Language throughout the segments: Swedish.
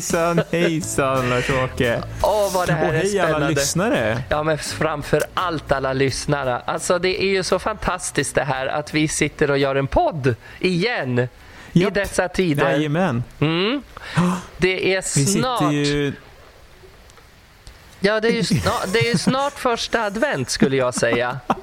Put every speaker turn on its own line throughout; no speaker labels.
Hejsan, hejsan Lars-Åke.
Åh, vad det här
Och
är
hej alla
spännande.
lyssnare.
Ja, men framför allt alla lyssnare. Alltså, det är ju så fantastiskt det här att vi sitter och gör en podd igen. I
Japp.
dessa tider.
Jajamän.
Mm. Det är
Vi
snart...
sitter ju...
Ja, det är, ju snart, det är snart första advent skulle jag säga.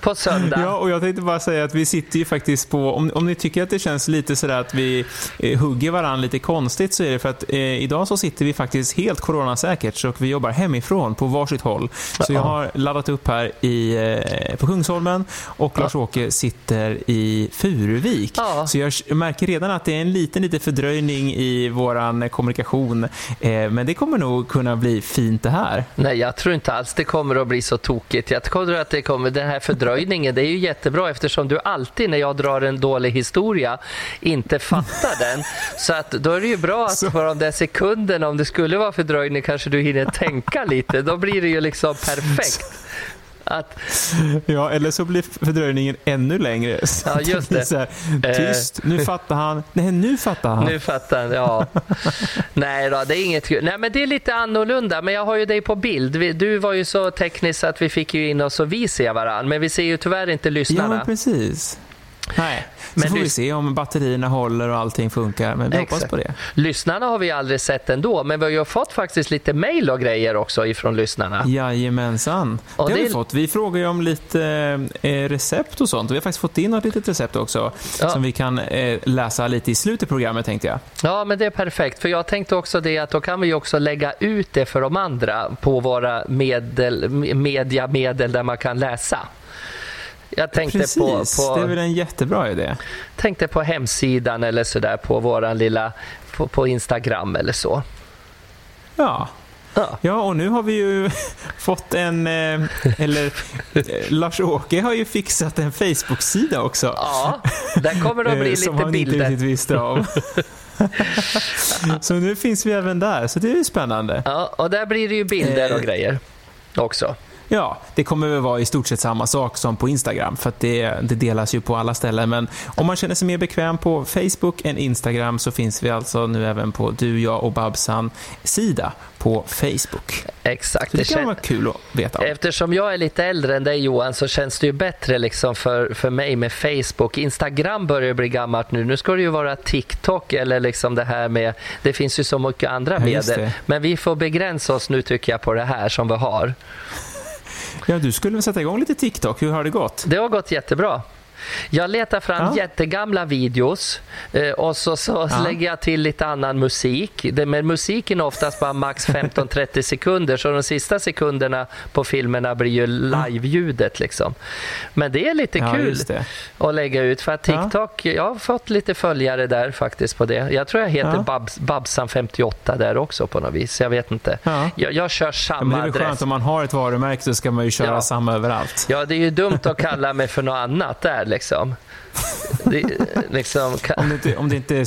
På söndag.
Ja, och jag tänkte bara säga att vi sitter ju faktiskt på, om, om ni tycker att det känns lite sådär att vi eh, hugger varandra lite konstigt så är det för att eh, idag så sitter vi faktiskt helt coronasäkert så vi jobbar hemifrån på varsitt håll. Så jag har laddat upp här i, eh, på Kungsholmen och Lars-Åke sitter i Furuvik.
Ja.
Så jag märker redan att det är en liten, liten fördröjning i våran kommunikation. Eh, men det kommer nog kunna bli fint det här.
Nej, jag tror inte alls det kommer att bli så tokigt. Jag tror att det kommer, den här fördröjningen, det är ju jättebra eftersom du alltid när jag drar en dålig historia inte fattar den. Så att då är det ju bra att
Så-
på de där sekunderna, om det skulle vara fördröjning, kanske du hinner tänka lite. Då blir det ju liksom perfekt. Att,
Ja, eller så blir fördröjningen ännu längre.
Ja, just det.
Så här,
Eh.
tyst, nu fattar han. Nej, nu fattar han.
nu fattar jag, ja. Nej då, det är inget kul. Nej men det är lite annorlunda, men jag har ju dig på bild. Du var ju så teknisk att vi fick ju in oss och vi ser varandra, men vi ser ju tyvärr inte
Ja,
lyssnarna.
men precis. Nej, så
Men
får vi se om batterierna håller och allting funkar. Men vi hoppas
Exakt.
på det.
Lyssnarna har vi aldrig sett ändå, men vi har ju fått faktiskt lite mail och grejer också ifrån lyssnarna.
Jajamensan.
Och
det har
det-
vi fått. Vi frågar ju om lite eh, recept och sånt. Och vi har faktiskt fått in något litet recept också.
Ja.
Som vi kan eh, läsa lite i slutet av programmet tänkte jag.
Ja, men det är perfekt. För jag tänkte också det att då kan vi också lägga ut det för de andra på våra medel, mediamedel där man kan läsa. Jag tänkte
Precis,
på,
det är
på,
väl en jättebra idé.
tänkte på hemsidan eller sådär på våran lilla på, på Instagram eller så.
Ja.
Ja.
Och nu har vi ju fått en, eh, eller eh, Lars-Åke har ju fixat en Facebook-sida också.
Ja, där kommer det att bli
Eh, som
lite
han inte
bilder.
riktigt visste om. så nu finns vi även där, så det är ju spännande.
Ja, och där blir det ju bilder och grejer också.
Ja, det kommer väl vara i stort sett samma sak som på Instagram, för att det, det delas ju på alla ställen. Men om man känner sig mer bekväm på Facebook än Instagram så finns vi alltså nu även på Du, jag och Babsan-sida på Facebook.
Exakt.
Så det
Det
kan vara kul att veta om.
Eftersom jag är lite äldre än dig Johan så känns det ju bättre liksom för, för mig med Facebook. Instagram börjar bli gammalt nu. Nu ska det ju vara TikTok eller liksom det här med... Det finns ju så mycket andra
Ja,
medel.
det.
Men vi får begränsa oss nu tycker jag på det här som vi har.
Ja, du skulle väl sätta igång lite TikTok, hur har det gått?
Det har gått jättebra. Jag letar fram
Ja.
jättegamla videos eh, och så, så
Ja.
lägger jag till lite annan musik. Men musiken är oftast bara max 15-30 sekunder så de sista sekunderna på filmerna blir ju live-ljudet. Liksom. Men det är lite
Ja,
kul att lägga ut för att. TikTok, jag har fått lite följare där faktiskt på det. Jag tror jag heter. Babs, Babsan58 där också på något vis. Jag vet inte.
Ja.
Jag, jag kör samma
men det är väl
adress.
skönt om man har ett varumärke så ska man ju köra samma överallt.
Ja, det är ju dumt att kalla mig för något annat där liksom. Det, liksom ka-
Om det inte, om det inte är,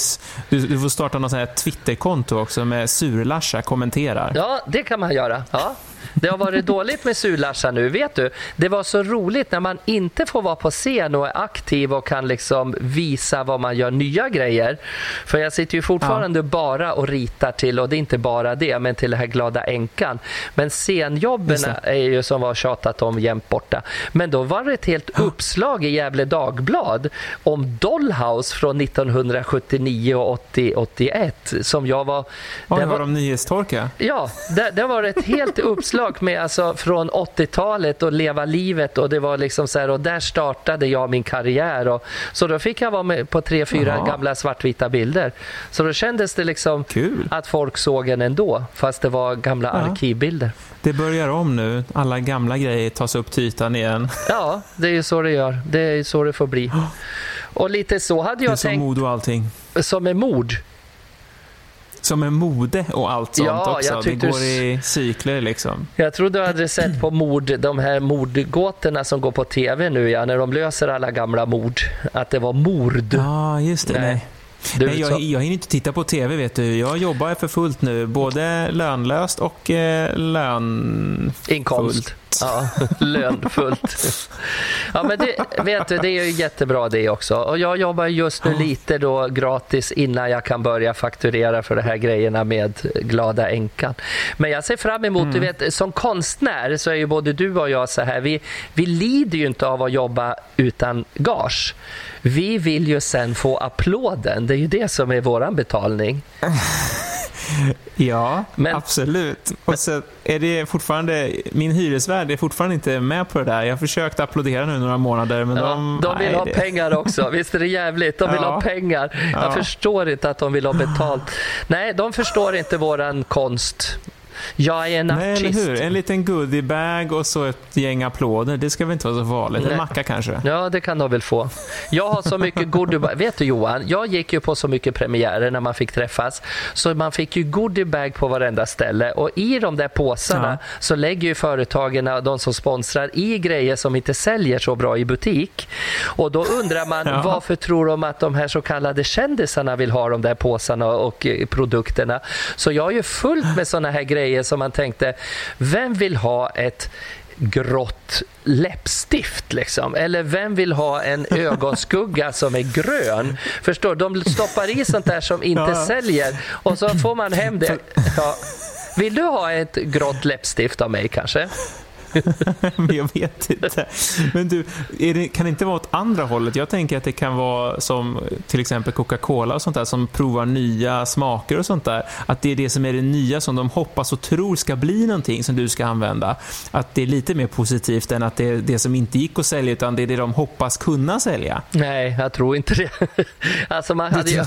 du, du får starta något sånt här Twitterkonto också med Sur-Larsa kommenterar.
ja, det kan man göra. Ja. Det har varit dåligt med Surlarsa nu. Vet du, det var så roligt när man inte får vara på scen och är aktiv och kan liksom visa vad man gör nya grejer. För jag sitter ju fortfarande bara och ritar till, och det är inte bara det, men till det här Glada änkan. Men scenjobben är ju som var tjatat om jämt borta. Men då var det ett helt uppslag i Gävle Dagblad om Dollhouse från 1979 och 80, 81 som jag var...
Oj,
det
var de nyhetstorka?
Ja, det, det var ett helt uppslag med alltså från 80-talet och leva livet och det var liksom så här och där startade jag min karriär och så då fick jag vara med på tre, fyra gamla svartvita bilder. Så då kändes det liksom
Kul.
att folk såg en ändå fast det var gamla
Ja.
arkivbilder.
Det börjar om nu. Alla gamla grejer tas upp till ytan igen.
Ja, det är ju så det gör. Det är ju så det får bli. Och lite så hade
Det är
jag
som
tänkt
mode och allting.
som med mord.
Som är mode och allt sånt
Ja,
också. Det går i cykler liksom.
Jag trodde du hade sett på mord, de här mordgåtorna som går på tv nu, ja, när de löser alla gamla mord. Att det var mord.
Ja, just det.
Nej. Du,
Nej, jag, jag hinner inte titta på TV vet du. Jag jobbar för fullt nu. Både lönlöst och eh, lön...
inkomst. Ja, lönfullt. Ja, men det, vet du, det är ju jättebra det också. Och jag jobbar just nu lite då gratis innan jag kan börja fakturera för de här grejerna med Glada änkan. Men jag ser fram emot, mm. du vet, som konstnär så är ju både du och jag så här, vi, vi lider ju inte av att jobba utan gage. Vi vill ju sen få applåden, det är ju det som är våran betalning.
Ja, men, absolut. Och så är det fortfarande, min hyresvärd är fortfarande inte med på det där. Jag har försökt applådera nu några månader. Men
ja,
de,
de vill nej, ha det... pengar också. Visst är det jävligt? De vill ja. ha pengar. Jag ja. förstår inte att de vill ha betalt. Nej, de förstår inte våran konst. Jag är en
Nej, artist. Eller hur? En liten goodiebag och så ett gäng applåder. Det ska väl inte vara så farligt? En macka kanske?
Ja, det kan de väl få. Jag har så mycket goodiebag. Vet du Johan, jag gick ju på så mycket premiärer när man fick träffas. Så man fick ju goodiebag på varenda ställe. Och i de där påsarna ja. så lägger ju företagen, de som sponsrar, i grejer som inte säljer så bra i butik. Och då undrar man ja. varför tror de att de här så kallade kändisarna vill ha de där påsarna och produkterna. Så jag är ju fullt med såna här grejer grejer som man tänkte, vem vill ha ett grått läppstift liksom? Eller vem vill ha en ögonskugga som är grön? Förstår De stoppar i sånt där som inte ja. säljer och så får man hem det. Ja. Vill du ha ett grått läppstift av mig kanske?
men jag vet inte. Men du, det, kan det inte vara åt andra hållet? Jag tänker att det kan vara som till exempel Coca-Cola och sånt där som provar nya smaker och sånt där. Att det är det som är det nya som de hoppas och tror ska bli någonting som du ska använda. Att det är lite mer positivt än att det är det som inte gick att sälja utan det är det de hoppas kunna sälja.
Nej, jag tror inte det. alltså man hade ju,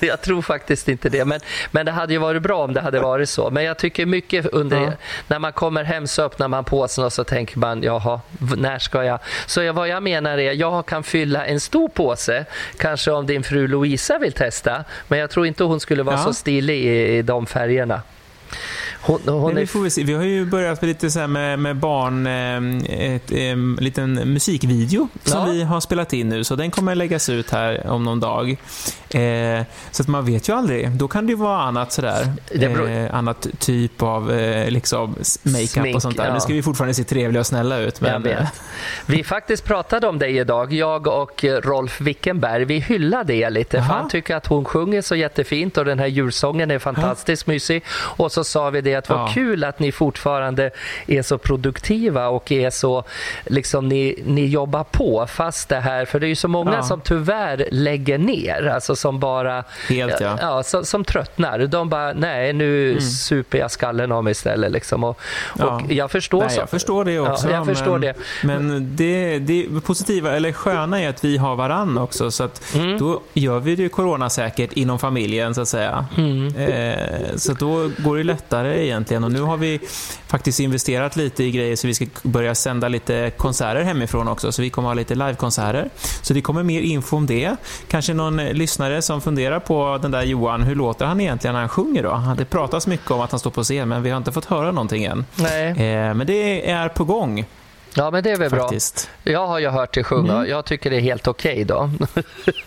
jag tror faktiskt inte det. Men, men det hade ju varit bra om det hade varit så. Men jag tycker mycket under, ja. när man kommer hem så öppnar man påsen och så tänker man, jaha, när ska jag? Så jag, vad jag menar är, jag kan fylla en stor påse, kanske om din fru Louisa vill testa, men jag tror inte hon skulle vara ja. så stilig i, i de färgerna.
Hon, hon Nej, vi, se. vi har ju börjat med lite så med, med barn, eh, ett, en liten musikvideo som ja. vi har spelat in nu, så den kommer läggas ut här om någon dag. Eh, så att man vet ju aldrig. Då kan det ju vara annat sådär, beror... eh, annat typ av eh, liksom makeup och sånt där. Ja. Nu ska vi fortfarande se trevliga och snälla ut. Men...
Eh, vi faktiskt pratade om dig idag, jag och Rolf Wickenberg. Vi hyllade det lite, Aha. för han tycker att hon sjunger så jättefint och den här julsången är fantastiskt Aha. mysig. Och så sa vi det att vad ja. kul att ni fortfarande är så produktiva och är så, liksom ni, ni jobbar på fast det här, för det är ju så många ja. som tyvärr lägger ner, alltså som bara,
Helt, ja.
ja som, som, tröttnar. De bara, nej nu mm. super jag skallen av mig istället liksom. Och, och jag förstår
nej, Jag förstår det också.
jag förstår
men,
det.
Men det, det positiva, eller sköna är att vi har varann också, så att mm. då gör vi det coronasäkert inom familjen så att säga. Mm. Eh, så då går det lättare egentligen. Och nu har vi faktiskt investerat lite i grejer så vi ska börja sända lite konserter hemifrån också. Så vi kommer ha lite livekonserter. Så det kommer mer info om det. Kanske någon lyssnare som funderar på den där Johan, hur låter han egentligen när han sjunger då? Det pratas mycket om att han står på scen men vi har inte fått höra någonting än.
Nej.
Eh, men det är på gång.
Ja, men det är väl Faktiskt. bra. Jag har ju hört dig sjunga. Mm. Jag tycker det är helt okej okay då.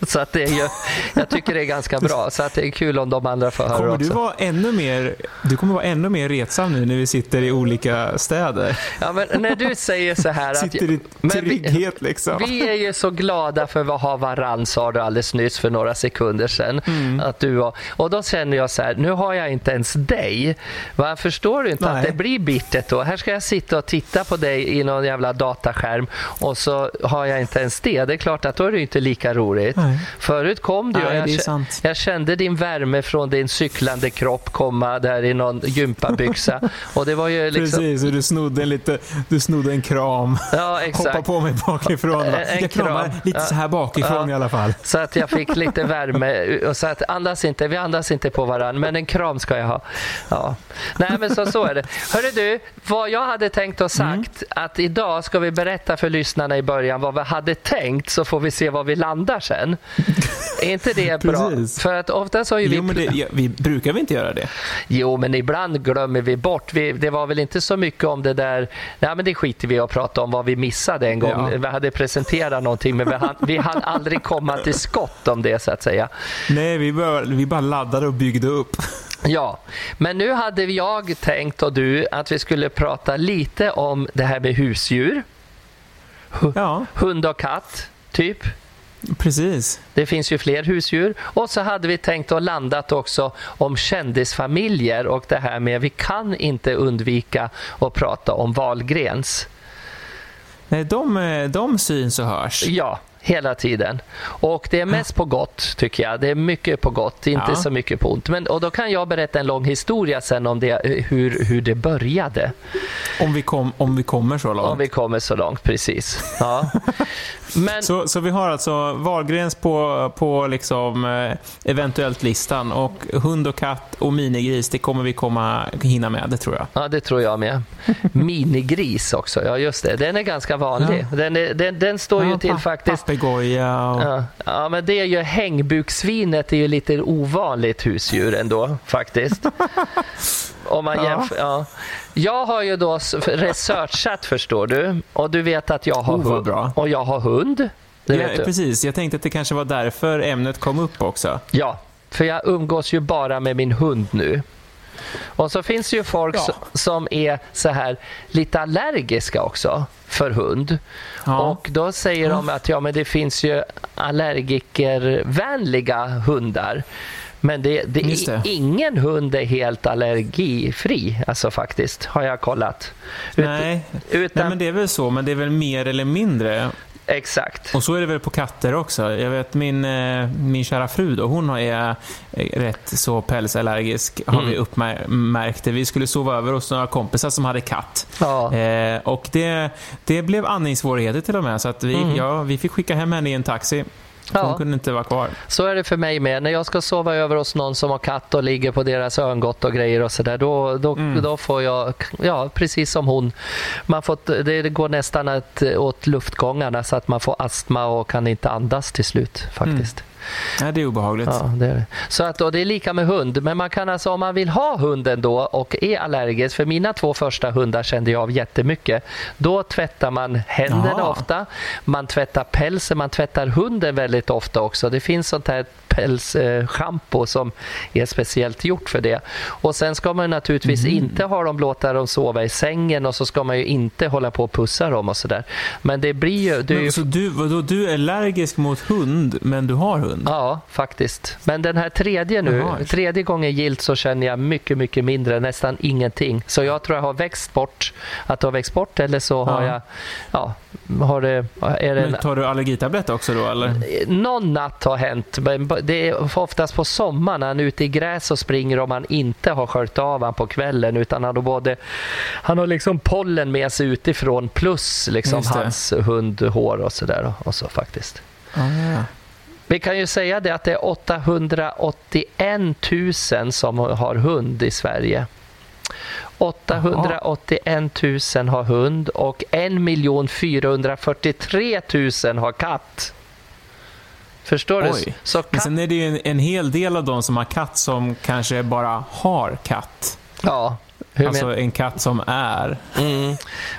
så att det är ju, jag tycker det är ganska bra. Så att det är kul om de andra får höra
kommer
också.
Du, vara ännu mer, du kommer vara ännu mer retsam nu när vi sitter i olika städer.
Ja, men när du säger så här att...
sitter i trygghet
vi,
liksom.
Vi är ju så glada för att ha varann, sa du alldeles nyss för några sekunder sedan. Mm. Att du var, och då känner jag så här, nu har jag inte ens dig. Va, förstår du inte Nej. att det blir bittert då? Här ska jag sitta och titta på dig i någon jävla dataskärm och så har jag inte ens det. Det är klart att då är det inte lika roligt. Nej. Förut kom du
och
jag, jag, kände din värme från din cyklande kropp komma där i någon gympabyxa. och det var ju liksom...
Precis, och du snodde, lite, du snodde en kram.
Ja, exakt.
Hoppa på mig bakifrån. En, en jag kramar lite så här bakifrån ja. i alla fall.
Så att jag fick lite värme. Och så att andas inte, vi andas inte på varandra, men en kram ska jag ha. Ja. Nej, men så, så är det. Hörru du, vad jag hade tänkt att sagt mm. att idag ska vi berätta för lyssnarna i början vad vi hade tänkt så får vi se var vi landar sen. är inte det bra? För att oftast har ju
vi... Jo, men det, ja, vi brukar vi inte göra det?
Jo, men ibland glömmer vi bort. Vi, det var väl inte så mycket om det där... Nej, men det skiter vi i att prata om vad vi missade en gång. Ja. Vi hade presenterat någonting men vi hann, vi hann aldrig komma till skott om det så att säga.
Nej, vi bara, vi bara laddade och byggde upp.
Ja, men nu hade jag tänkt och du att vi skulle prata lite om det här med husdjur.
Ja,
Hund och katt, typ.
precis.
Det finns ju fler husdjur. Och så hade vi tänkt och landat också om kändisfamiljer och det här med vi kan inte undvika att prata om Wahlgrens.
Nej, de, de syns och hörs.
Ja, hela tiden. Och det är mest på gott tycker jag. Det är mycket på gott, inte
Ja.
så mycket på ont. Men, och då kan jag berätta en lång historia sen om det, hur, hur det började.
Om vi, kom, om vi kommer så långt.
Om vi kommer så långt, precis. Ja. Men,
Så, så vi har alltså Wahlgrens på, på liksom, eh, eventuellt listan och hund och katt och minigris, det kommer vi komma hinna med, det tror jag.
Ja, det tror jag med. Minigris också, ja just det. Den är ganska vanlig. Den, är, den, den står ju
Ja,
till faktiskt...
Papegoja och...
Ja, ja, men det är ju hängbuksvinet är ju lite ovanligt husdjur ändå faktiskt. Om man
Ja.
jämför, ja. Jag har ju då researchat förstår du och du vet att jag har
Oh,
hund och jag har hund.
Ja, precis, jag tänkte att det kanske var därför ämnet kom upp också.
Ja, för jag umgås ju bara med min hund nu. Och så finns det ju folk
Ja.
som är så här lite allergiska också för hund.
Ja.
Och då säger de att ja, men det finns ju allergikervänliga hundar. Men det, det,
det.
ingen hund är helt allergifri, alltså faktiskt, har jag kollat. Ut-
Nej.
Utan,
Nej, men det är väl så, men det är väl mer eller mindre.
Exakt.
Och så är det väl på katter också. Jag vet min, eh, min kära fru då, hon är eh, rätt så pälsallergisk, har
Mm.
vi uppmärkt det. Vi skulle sova över hos några kompisar som hade katt.
Ja.
Eh, och det, det blev andningssvårigheter till och med, så att vi,
Mm.
ja, vi fick skicka hem henne i en taxi. Hon
Ja.
kunde inte vara kvar.
Så är det för mig med. När jag ska sova över hos någon som har katt och ligger på deras örngott och grejer och sådär, då, då,
Mm.
då får jag, ja precis som hon, man får, det, går nästan att, åt luftgångarna så att man får astma och kan inte andas till slut faktiskt.
Nej, det är obehagligt.
Ja, det är det. Så att, och det är lika med hund. Men man kan alltså, om man vill ha hunden då och är allergisk, för mina två första hundar kände jag av jättemycket. Då tvättar man händerna
Jaha.
ofta, man tvättar pälsen, man tvättar hunden väldigt ofta också. Det finns sånt här pälsschampo som är speciellt gjort för det. Och sen ska man naturligtvis
Mm.
inte ha dem, låta dem sova i sängen och så ska man ju inte hålla på och pussa dem och sådär. Men det blir ju... Det är ju
Men, så du, vadå, du är allergisk mot hund, men du har hund?
Ja, faktiskt. Men den här tredje nu,
Jaha.
tredje gången gilt så känner jag mycket, mycket mindre, nästan ingenting. Så jag tror jag har växt bort, att det har växt bort eller så har
Ja.
jag, ja, har det, är det en,
Men tar du allergitablett också då, eller?
någon natt har hänt, men det är oftast på sommaren när han är ute i gräs och springer om han inte har sköljt av han på kvällen utan han har både han har liksom pollen med sig utifrån plus liksom hans hundhår och sådär och så faktiskt.
Ah, ja.
Vi kan ju säga det att det är 881 000 som har hund i Sverige. 881 000 har hund och 1 443 000 har katt. Förstår
Oj.
du? Så
Men
katt,
sen är det ju en, en hel del av de som har katt som kanske bara har katt.
ja, hur
alltså
men,
en katt som är.
mm,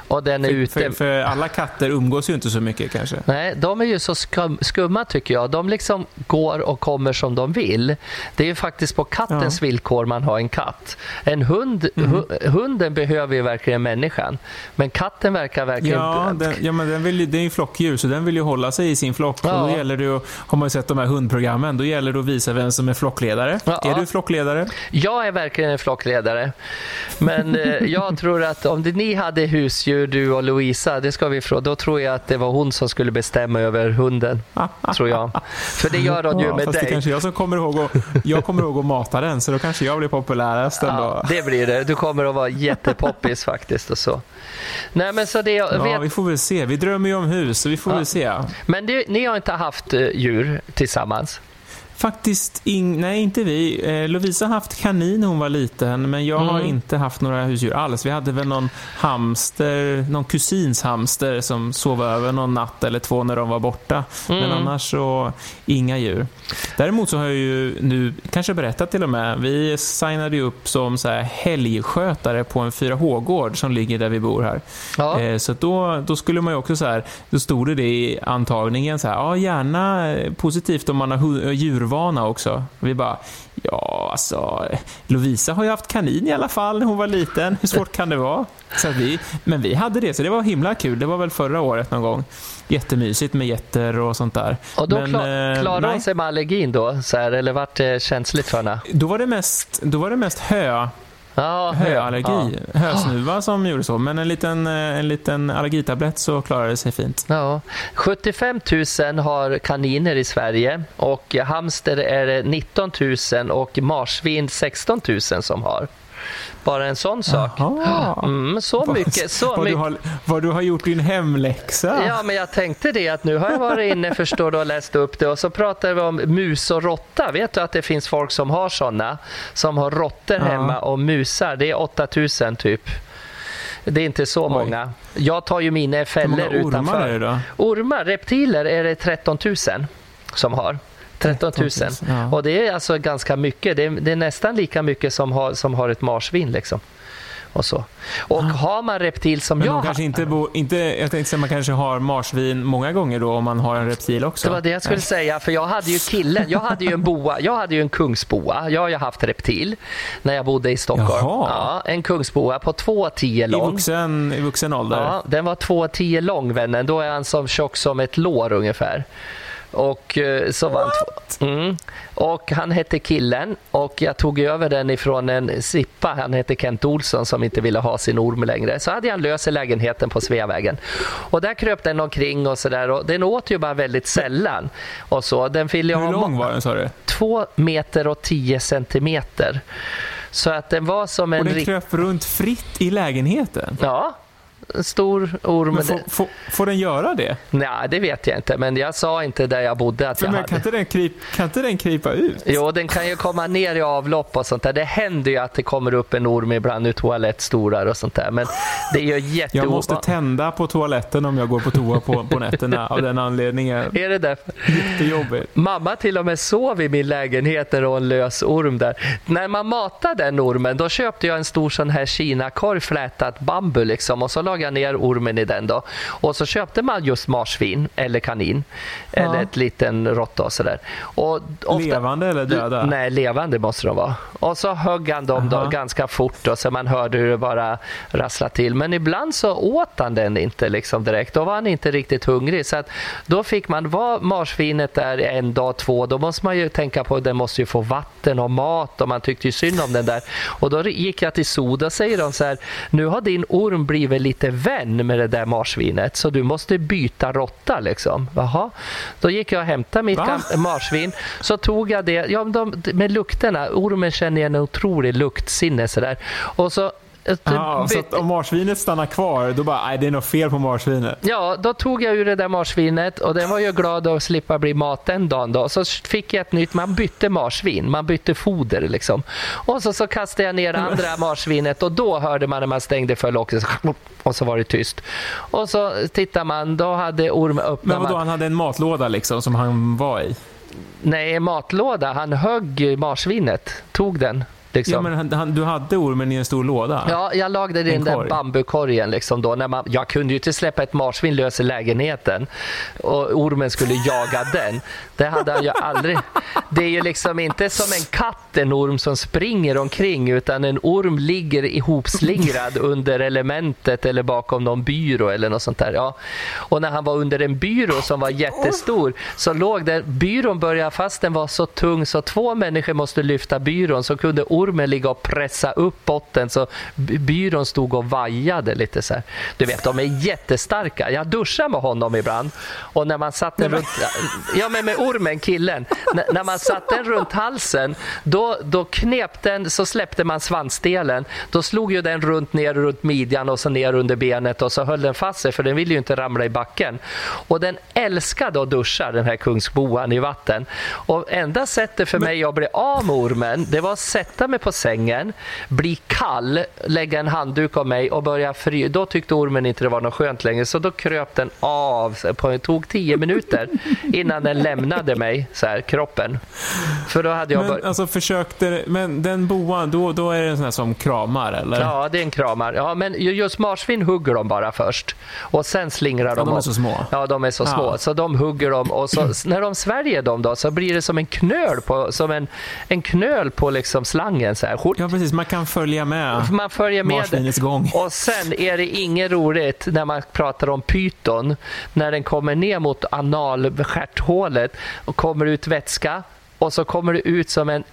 och den är
För,
ute.
för, för alla katter umgås ju inte så mycket kanske.
Nej, de är ju så skum, skumma tycker jag. De liksom går och kommer som de vill. Det är ju faktiskt på kattens
Ja.
villkor man har en katt. En hund, hu, hunden behöver ju verkligen människan. Men katten verkar verkligen...
Ja, den, ja men den vill, det är ju flockdjur, så den vill ju hålla sig i sin flock.
Ja.
Och då gäller det ju, har man ju sett de här hundprogrammen, då gäller det att visa vem som är flockledare.
Ja.
Är du flockledare?
Jag är verkligen en flockledare. Men eh, jag tror att om det, ni hade husdjur, du och Louisa, det ska vi fråga, då tror jag att det var hon som skulle bestämma över hunden. tror jag. För det gör hon ju
Ja,
med
fast det
dig.
kanske jag som kommer ihåg att, jag kommer ihåg att mata den, så då kanske jag blir populärast ändå.
Ja, det blir det. Du kommer att vara jättepoppis faktiskt och så. Nej, men så det,
Ja,
vet,
vi får väl se. Vi drömmer ju om hus, så vi får
Ja.
väl se.
Men det, ni har inte haft eh, djur tillsammans?
Faktiskt, in, nej inte vi. Eh, Lovisa har haft kanin när hon var liten, men jag har
Mm.
inte haft några husdjur alls. Vi hade väl någon hamster, någon kusins hamster som sov över någon natt eller två när de var borta. Men
Mm.
annars så, inga djur. Däremot så har jag ju nu, kanske berättat till och med, vi signade ju upp som så här helgskötare på en 4H-gård som ligger där vi bor här.
Ja.
Eh, Så då, då skulle man ju också så här, då stod det i antagningen så här, ja gärna positivt om man har djurvård ovana också. Vi bara, ja alltså, Lovisa har ju haft kanin i alla fall när hon var liten. Hur svårt kan det vara? Så vi, men vi hade det, så det var himla kul. Det var väl förra året någon gång. Jättemysigt med getter och sånt där.
Och då
men,
klar,
eh,
klarade hon sig med allergin då? Så här, eller vart det känsligt för henne?
Då var det mest, då var det mest hö, Höallergi,
Ja.
hösnuva som gjorde så. Men en liten, eh, en liten allergitablett så klarade det sig fint.
Ja. 75 000 har kaniner i Sverige och hamster är det 19 000 och marsvin 16 000 som har. Bara en sån sak. Mm, så
Vad-
mycket. Så
vad, du
mycket.
har, vad du har gjort din hemläxa.
Ja, men jag tänkte det att nu har jag varit inne förstår du, och läst upp det och så pratar vi om mus och råtta. Vet du att det finns folk som har såna? Som har råttor
Ja.
hemma och musar. Det är 8000 typ. Det är inte så
Oj.
många. Jag tar ju mina fällor
ormar
utanför.
är det då?
Ormar, reptiler är det 13 000 som har. 13 000.
13 000, ja.
Och det är alltså ganska mycket. Det är, det är nästan lika mycket som har, som har ett marsvin. Liksom. Och, så. och har man reptil som
Ah. Men
jag har...
kanske inte bor, inte, jag tänkte säga man kanske har marsvin många gånger då om man har en reptil också.
Det var det jag skulle säga, för jag hade ju killen, jag hade ju en boa, jag hade ju en kungsboa, jag har ju haft reptil när jag bodde i Stockholm.
Jaha.
Ja, en kungsboa på 2,10
I
lång.
vuxen, I vuxen ålder?
Ja, den var 2,10 lång vännen, då är han som tjock som ett lår ungefär. Och eh, så två. Mm. Och han hette Killen och jag tog över den ifrån en sippa. Han hette Kent Olsson som inte ville ha sin orm längre. Så hade jag lös i lägenheten på Sveavägen. Och där kröp den omkring och sådär. Och den åt ju bara väldigt sällan. Och så. Den ville
Hur lång var den sa du?
två meter och 10 centimeter. Så att den var som
Och
en...
den
rik-
kröp runt fritt i lägenheten?
Ja, en stor orm.
Men får, får, får den göra det?
Nej, det vet jag inte. Men jag sa inte där jag bodde att
För
jag
men,
hade.
kan, inte den kryp, kan inte den krypa ut?
Jo, den kan ju komma ner i avlopp och sånt där. Det händer ju att det kommer upp en orm ibland ur toalettstolar och sånt där. Men det är ju
Jag
jätteovanligt.
måste tända på toaletten om jag går på toa på, på nätterna av den anledningen.
Är det därför?
Jättejobbigt.
Mamma till och med sov i min lägenhet när det var en lös orm där. När man matade den ormen då köpte jag en stor sån här kinakorg flätat bambu liksom och så lagade jag ner ormen i den då. Och så köpte man just marsvin eller kanin eller ett liten råtta och sådär. Och ofta-
Levande eller döda?
Nej, levande måste de vara. Och så högg han dem då ganska fort och så man hörde hur det bara rasslade till. Men ibland så åt han den inte liksom direkt. Då var han inte riktigt hungrig. Så att då fick man, var marsvinet där en dag, två, då måste man ju tänka på att den måste ju få vatten och mat och man tyckte ju synd om den där. Och då gick jag till Soda och säger de så här, nu har din orm blivit lite vän med det där marsvinet så du måste byta råtta liksom. Jaha. Då gick jag och hämtade mitt marsvin. Så tog jag det, ja, de, med lukterna, ormen känner ju en otrolig luktsinne sådär. Och så eh,
Ja, så
bytte-
att om marsvinet stannar kvar, då bara, nej det är något fel på marsvinet.
Ja, då tog jag ur det där marsvinet och den var ju glad att slippa bli mat den dagen. Då. Så fick jag ett nytt, man bytte marsvin, man bytte foder liksom. Och så, så kastade jag ner andra marsvinet och då hörde man när man stängde för locket så- och så var det tyst. Och så tittar man, då hade ormen öppnat.
Men vadå, han hade en matlåda liksom som han var i?
Nej, matlåda. Han högg marsvinet, tog den. Liksom.
Ja, men han, han, du hade ormen i en stor låda?
Ja, jag lagde det i
En
den där
korg.
bambukorgen. Liksom då, när man, jag kunde ju inte släppa ett marsvin lös i lägenheten och ormen skulle jaga den. Det hade han ju aldrig. Det är ju liksom inte som en katt, en orm som springer omkring utan en orm ligger ihopslingrad under elementet eller bakom någon byrå eller något sånt där. Ja. Och när han var under en byrå som var jättestor så låg där, byrån började, fast den var så tung så två människor måste lyfta byrån så kunde ormen ligga och pressa upp botten så by- byrån stod och vajade lite så här. Du vet, de är jättestarka. Jag duschar med honom ibland och när man satt den runt, ja men med ormen, killen, N- när man satt den runt halsen då, då knep den, så släppte man svansdelen. Då slog ju den runt ner runt midjan och så ner under benet och så höll den fast sig för den ville ju inte ramla i backen. Och den älskade att duscha den här kungsboan i vatten. Och enda sättet för mig att bli av med ormen det var att sätta mig på sängen, bli kall, lägga en handduk av mig och börja fry. Då tyckte ormen inte det var något skönt längre så då kröp den av. På, det tog tio minuter innan den lämnade mig, så här, kroppen.
För då hade jag men, alltså, försökte, men den boan, då, då är det en sån här som kramar eller?
Ja, det är en kramar. Ja, men just marsvin hugger de bara först och sen slingrar de. Ja,
de är så små?
Ja, de är så ja. små. Så de hugger dem och så, när de sväljer dem då så blir det som en knöl på, som en, en knöl på liksom slangen. Så här.
Ja, presis. Man kan följa med
man följer med.
gång.
Och sen är det inget roligt när man pratar om pyton. När den kommer ner mot analstjärthålet och kommer ut vätska och så kommer det ut som en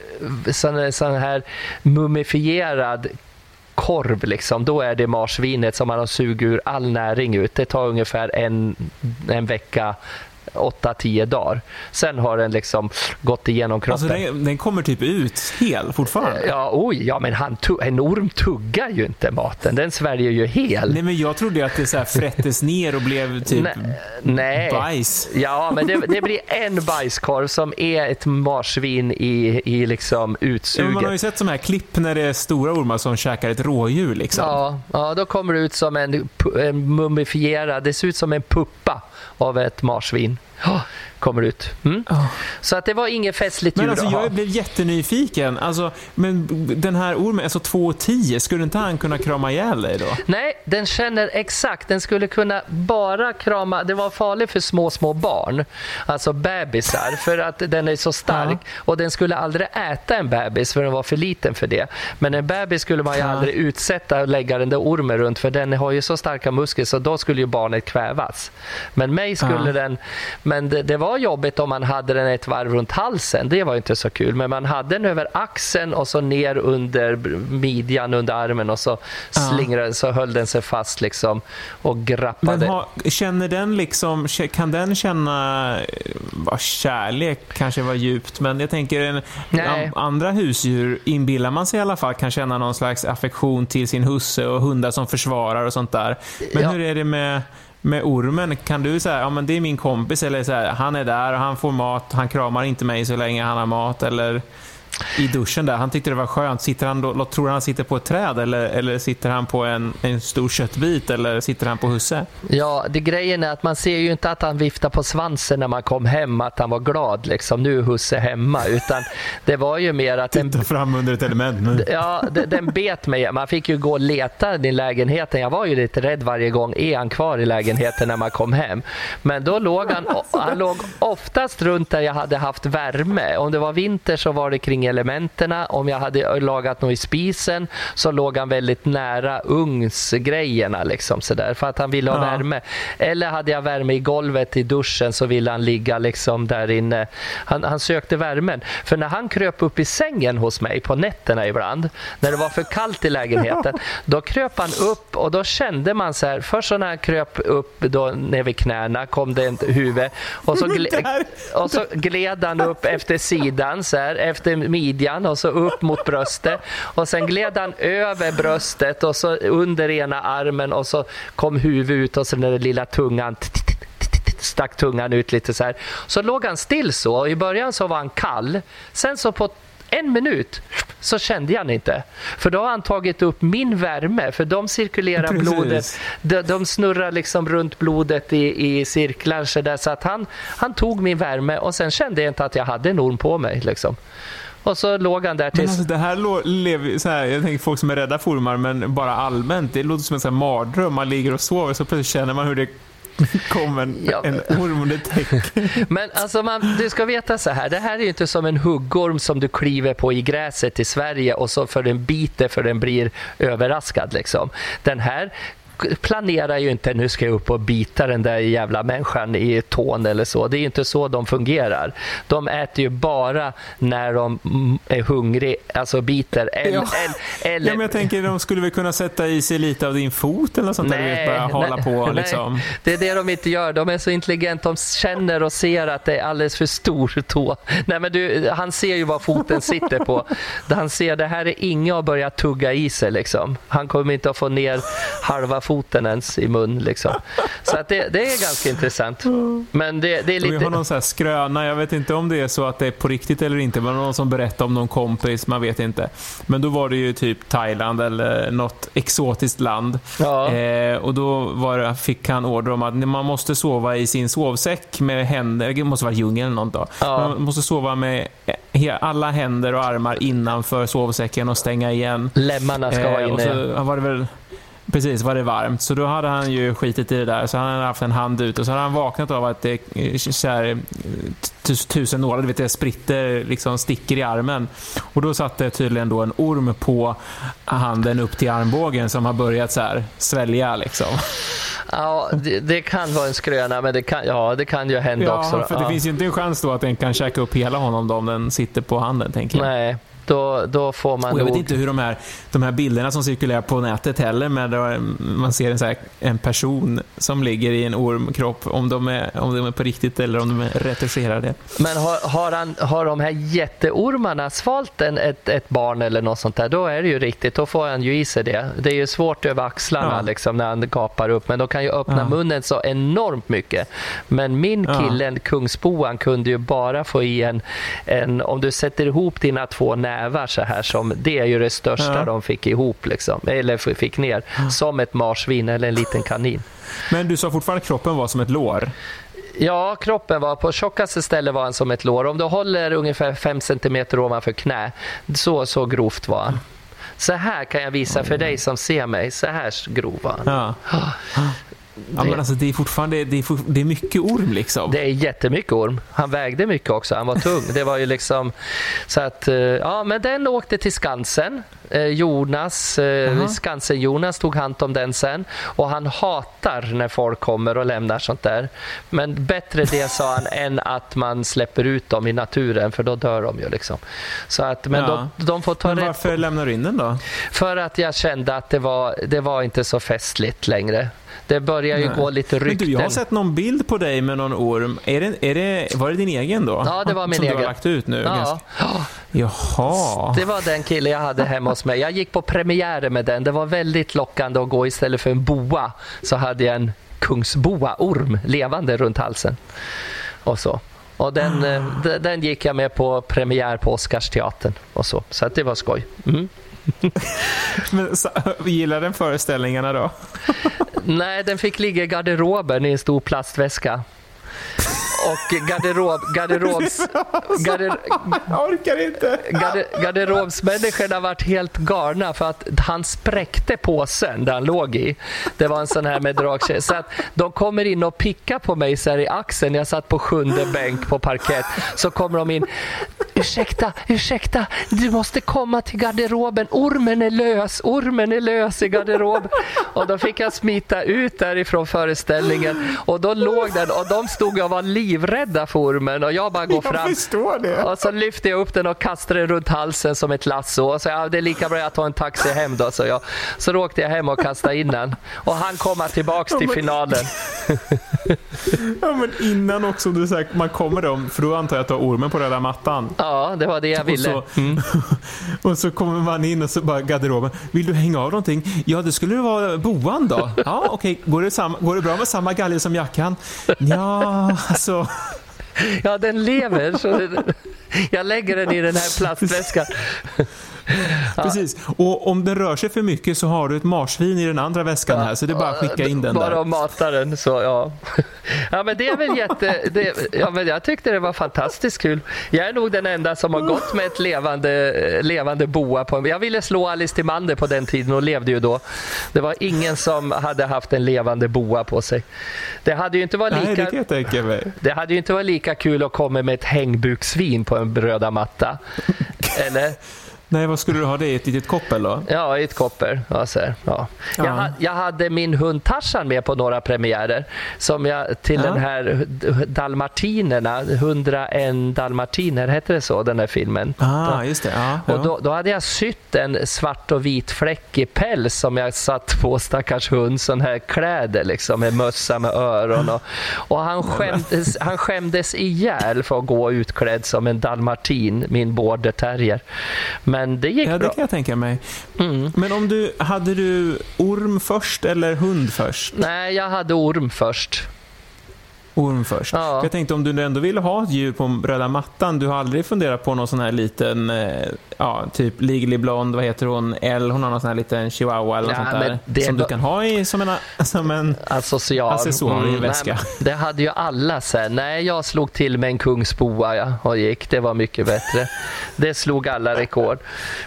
sån, sån här mumifierad korv, liksom, då är det marsvinet som man har sugit ur all näring ut. Det tar ungefär en, en vecka 8-10 dagar. Sen har den liksom gått igenom kroppen.
Alltså den, den kommer typ ut hel fortfarande?
Ja, oj, ja men han, en orm tuggar ju inte maten. Den sväljer ju hel.
Nej, men jag trodde att det så här frättes ner och blev typ nej, bajs.
Ja, men det, det, blir en bajskorv som är ett marsvin i, i liksom utsuget. Ja,
man har ju sett sådana här klipp när det är stora ormar som käkar ett rådjur. Liksom.
Ja, ja, då kommer det ut som en, en mumifierad, det ser ut som en puppa av ett marsvin. Oh, kommer ut. Mm. Oh. Så att det var inget festligt
djur Men alltså, jag blev jättenyfiken. Alltså, men den här ormen, alltså 2,10, skulle inte han kunna krama ihjäl dig då?
Nej, den känner exakt. Den skulle kunna bara krama... Det var farligt för små, små barn. Alltså bebisar, för att den är så stark. Ja. Och den skulle aldrig äta en bebis, för den var för liten för det. Men en bebis skulle man ju ja. aldrig utsätta och lägga den där ormen runt, för den har ju så starka muskler, så då skulle ju barnet kvävas. Men mig skulle ja. den... Men det, det, var jobbigt om man hade den ett varv runt halsen. Det var inte så kul. Men man hade den över axeln och så ner under midjan, under armen och så slingrade den, så höll den sig fast liksom och grappade. Men
ha, känner den liksom, kan den känna vad kärlek kanske var djupt, men jag tänker en, andra husdjur inbillar man sig i alla fall kan känna någon slags affektion till sin husse och hundar som försvarar och sånt där. Men ja. hur är det med med ormen, kan du säga ja men det är min kompis eller så här, han är där och han får mat, han kramar inte mig så länge han har mat eller i duschen där. Han tyckte det var skönt. Sitter han då, tror han sitter på ett träd eller, eller sitter han på en, en stor köttbit eller sitter han på husse?
Ja, det grejen är att man ser ju inte att han viftar på svansen när man kom hem, att han var glad liksom. Nu är husse hemma. Utan det var ju mer att...
Titta den, fram under ett element nu.
Ja, den bet mig. Man fick ju gå och leta i lägenheten. Jag var ju lite rädd varje gång. Är han kvar i lägenheten när man kom hem? Men då låg han, han låg oftast runt där jag hade haft värme. Om det var vinter så var det kring elementerna. Om jag hade lagat något i spisen så låg han väldigt nära ugnsgrejerna liksom sådär, för att han ville ha ja. värme. Eller hade jag värme i golvet i duschen så ville han ligga liksom där inne. Han, han sökte värmen. För när han kröp upp i sängen hos mig på nätterna ibland, när det var för kallt i lägenheten, då kröp han upp och då kände man så här, först när han kröp upp då ner vid knäna kom det ett huvud och så, gled, och så gled han upp efter sidan så här, efter midjan och så upp mot bröstet. Och sen gled han över bröstet och så under ena armen och så kom huvudet ut och så den lilla tungan stack tungan ut lite så här. Så låg han still så och i början så var han kall. Sen så på en minut så kände jag inte. För då har han tagit upp min värme, för de cirkulerar Precis. blodet. De, de, snurrar liksom runt blodet i, i cirklar så, där, så att han, han tog min värme och sen kände jag inte att jag hade en orm på mig. Liksom. Och så låg han där tills... Men
alltså, det här lever, så här, jag tänker folk som är rädda för ormar, men bara allmänt. Det låter som en sån mardröm. Man ligger och sover så plötsligt känner man hur det kommer en, ja. en orm under täcket.
Men alltså man, du ska veta så här, det här är ju inte som en huggorm som du kliver på i gräset i Sverige och så för den biter för den blir överraskad. Liksom. Den här planerar ju inte nu ska jag upp och bita den där jävla människan i tån eller så. Det är ju inte så de fungerar. De äter ju bara när de är hungriga, alltså biter. Eller, ja.
eller, ja, men jag tänker de skulle väl kunna sätta i sig lite av din fot eller sånt nej, där, bara hålla nej, på liksom. Nej,
det är det de inte gör. De är så intelligenta, de känner och ser att det är alldeles för stor tå. Nej, men du, han ser ju vad foten sitter på. Han ser det här är inget att börja tugga i sig liksom. Han kommer inte att få ner halva foten ens i mun. Liksom. Så att det, det är ganska intressant. Men det, det är lite...
Vi har någon så här skröna, jag vet inte om det är så att det är på riktigt eller inte, men någon som berättar om någon kompis, man vet inte. Men då var det ju typ Thailand eller något exotiskt land. Ja. Eh, och då var, fick han order om att man måste sova i sin sovsäck med händer, det måste vara djungel eller något då. Ja. Man måste sova med alla händer och armar innanför sovsäcken och stänga igen.
Lemmarna ska vara inne. Och
så var det väl Precis, var det varmt. Så då hade han ju skitit i det där. Så han hade haft en hand ut och så hade han vaknat av att det så här, tusen nålar, du vet det spritter liksom sticker i armen. Och då satt det tydligen då en orm på handen upp till armbågen som har börjat så här svälja liksom.
Ja, det, det, kan vara en skröna, men det kan, ja, det kan ju hända
ja,
också.
för det ja. finns ju inte en chans då att den kan käka upp hela honom då, om den sitter på handen, tänker jag.
Nej, då, då får man
och Jag
nog...
vet inte hur de här, de här bilderna som cirkulerar på nätet heller, med man ser en, så här, en person som ligger i en ormkropp, om de, är, om de är på riktigt eller om de är retuscherade.
Men har, har, han, har de här jätteormarna svalt en, ett, ett barn eller något sånt där, då är det ju riktigt, då får han ju i sig det. Det är ju svårt över axlarna ja. liksom, när han gapar upp, men de kan ju öppna ja. munnen så enormt mycket. Men min kille, ja. kungsboan, kunde ju bara få i en, en, om du sätter ihop dina två nävar nävar så här som, det är ju det största ja. de fick ihop liksom, eller fick ner, som ett marsvin eller en liten kanin.
Men du sa fortfarande att kroppen var som ett lår?
Ja, kroppen var på tjockaste stället var han som ett lår. Om du håller ungefär 5 cm ovanför knä, så, så grovt var han. Så här kan jag visa för dig som ser mig. Så här grov var han. Ja.
Ja, men alltså, det är fortfarande det är, for, det är mycket orm. Liksom.
Det är jättemycket orm. Han vägde mycket också. Han var tung. Det var ju liksom, så att, eh, ja, men den åkte till Skansen. Eh, Jonas, uh-huh. Skansen-Jonas tog hand om den sen. Och han hatar när folk kommer och lämnar sånt där. Men bättre det, sa han, än att man släpper ut dem i naturen, för då dör de ju. Liksom. Så att, men ja. de, de får ta
men varför lämnar du in den då?
För att jag kände att det var, det var inte så festligt längre. Det börjar ju Nej. gå lite rykten. Men
du, jag har sett någon bild på dig med någon orm. Är det, är det, var det din egen då?
Ja, det var min
Som
egen.
du har lagt ut nu?
Ja.
Ganska... Jaha.
Det var den kille jag hade hemma hos mig. Jag gick på premiären med den. Det var väldigt lockande att gå istället för en boa. Så hade jag en kungsboa-orm levande runt halsen. Och så. Och den. Eh, den gick jag med på premiär på Oscarsteatern och så. Så det var skoj. Mm.
Men, så, gillar den föreställningarna då?
Nej, den fick ligga i garderoben i en stor plastväska och garderob, garderobs...
Garder, jag orkar inte.
Garder, garderobsmänniskorna varit helt galna för att han spräckte påsen där han låg i. Det var en sån här med dragkedja. Så att de kommer in och pickar på mig så i axeln. Jag satt på sjunde bänk på parkett. Så kommer de in. Ursäkta, ursäkta, du måste komma till garderoben. Ormen är lös, ormen är lös i garderoben. Och då fick jag smita ut därifrån föreställningen. Och då låg den och de stod och var livrädda för ormen och jag bara går
jag
fram.
Förstår det.
Och så lyfter jag upp den och kastar den runt halsen som ett lasso. Och så ja, det är lika bra att ta en taxi hem då. Så, jag, så åkte jag hem och kastade in den. Och han komma tillbaks till finalen.
ja men innan också, du säger, man kommer då, för då antar jag att du har ormen på röda mattan.
Ja, det var det jag ville.
Och så, mm. och så kommer man in och så bara garderoben. Vill du hänga av någonting? Ja, det skulle vara boan då. Ja, okej. Okay. Går, går det bra med samma galge som jackan? Ja, alltså
Ja, den lever. Så jag lägger den i den här plastväskan.
Precis. Och om den rör sig för mycket så har du ett marsvin i den andra väskan här, så det är bara att skicka in den
bara
där.
Bara mata den, så ja. Ja, men det är väl jätte... Det, ja, men jag tyckte det var fantastiskt kul. Jag är nog den enda som har gått med ett levande, levande boa på Jag ville slå Alice Timander på den tiden och levde ju då. Det var ingen som hade haft en levande boa på sig. Det hade ju inte varit lika... Nej, det
kan jag tänka mig.
Det hade ju inte varit lika kul att komma med ett hängbuksvin på en bröda matta. Eller?
Nej, vad skulle du ha det i? Ett litet koppel då?
Ja, i ett koppel. Ja, så här, ja. ja. Jag, ha, jag, hade min hund Tarzan med på några premiärer som jag till ja. den här Dalmartinerna, 101 dalmartiner, hette det så, den här filmen?
Ah, just det.
Ja, och då, då, hade jag sytt en svart och vit fläckig päls som jag satt på stackars hund, sån här kläder liksom, med mössa med öron. Och, och han, skämdes, han skämdes ihjäl för att gå utklädd som en dalmartin, min border terrier. Men Men det gick
Ja, det
bra.
kan jag tänka mig.
Mm.
Men om du, hade du orm först eller hund först?
Nej, jag hade orm först.
Orm först.
Ja.
Jag tänkte om du ändå ville ha ett djur på röda mattan, du har aldrig funderat på någon sån här liten, eh, ja, typ Legally Blonde, vad heter hon, L, hon har någon sån här liten chihuahua eller något
Ja,
sånt
men
där. Som du kan ha i, som en, som en
Asocial.
Accessoar i en
nej,
väska.
men Det hade ju alla sen. Nej, jag slog till med en kungsboa ja, och gick. Det var mycket bättre. Det slog alla rekord.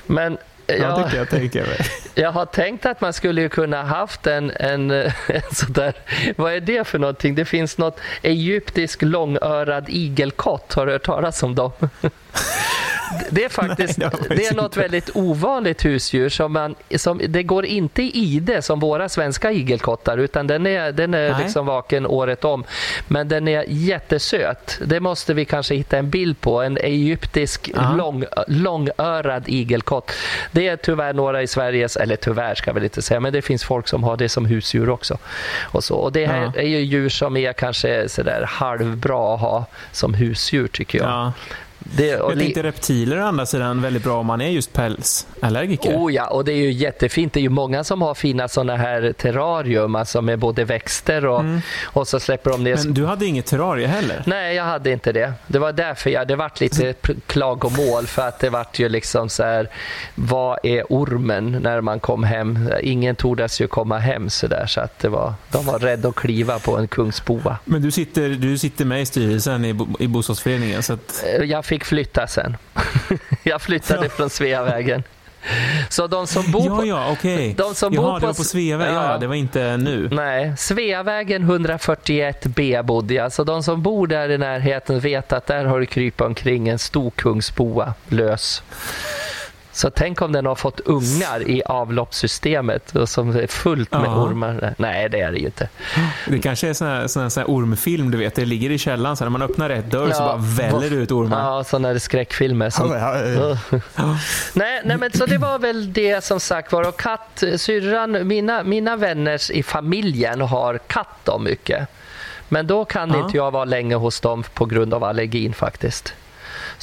Men
Ja,
jag,
tänka mig.
jag har tänkt att man skulle kunna haft en, en, en sådär, vad är det för någonting? Det finns något egyptisk långörad igelkott, har du hört talas om dem? Det är faktiskt
Nej, det
är något väldigt ovanligt husdjur. Som man, som, det går inte i ide som våra svenska igelkottar utan den är, den är
Nej.
liksom vaken året om. Men den är jättesöt. Det måste vi kanske hitta en bild på. En egyptisk lång, långörad igelkott. Det är tyvärr några i Sveriges, eller tyvärr ska väl inte säga, men det finns folk som har det som husdjur också. Och, så. och det här
Ja.
är ju djur som är kanske sådär halvbra att ha som husdjur tycker jag.
Ja.
Det,
Jag tänkte reptiler å andra sidan väldigt bra om man är just pälsallergiker.
Oh ja, och det är ju jättefint. Det är ju många som har fina sådana här terrarium, alltså med både växter och, och så släpper de ner...
Mm. Men du hade inget terrarie heller?
Nej, jag hade inte det. Det var därför jag, det vart lite p- klagomål för att det vart ju liksom så här, vad är ormen när man kom hem? Ingen tordes ju komma hem så där så att det var, de var rädda att kliva på en kungsboa.
Men du sitter, du sitter med i styrelsen i, bo, i bostadsföreningen så att...
Eh, Jag fick flytta sen. jag flyttade från Sveavägen. Så de som bor
Ja,
på...
ja, okej.
Som
Jaha,
bor
det var på Sveavägen. Ja.
Ja.
det var inte nu.
Nej, Sveavägen 141B bodde jag. Så de som bor där i närheten vet att där har det krypit omkring en stor kungsboa lös. Så tänk om den har fått ungar i avloppssystemet och som är fullt med
Ja.
ormar. Nej, det är det ju inte.
Det kanske är sån här, sån här, sån här ormfilm, du vet. Det ligger i källaren, så när man öppnar rätt dörr så
Ja.
bara väller det ut ormar.
Ja, sådana skräckfilmer. Som... Nej, nej, men så det var väl det som sagt var. Och katt, syrran, mina, mina vänner i familjen har katt då mycket. Men då kan
Ja.
inte jag vara länge hos dem på grund av allergin faktiskt.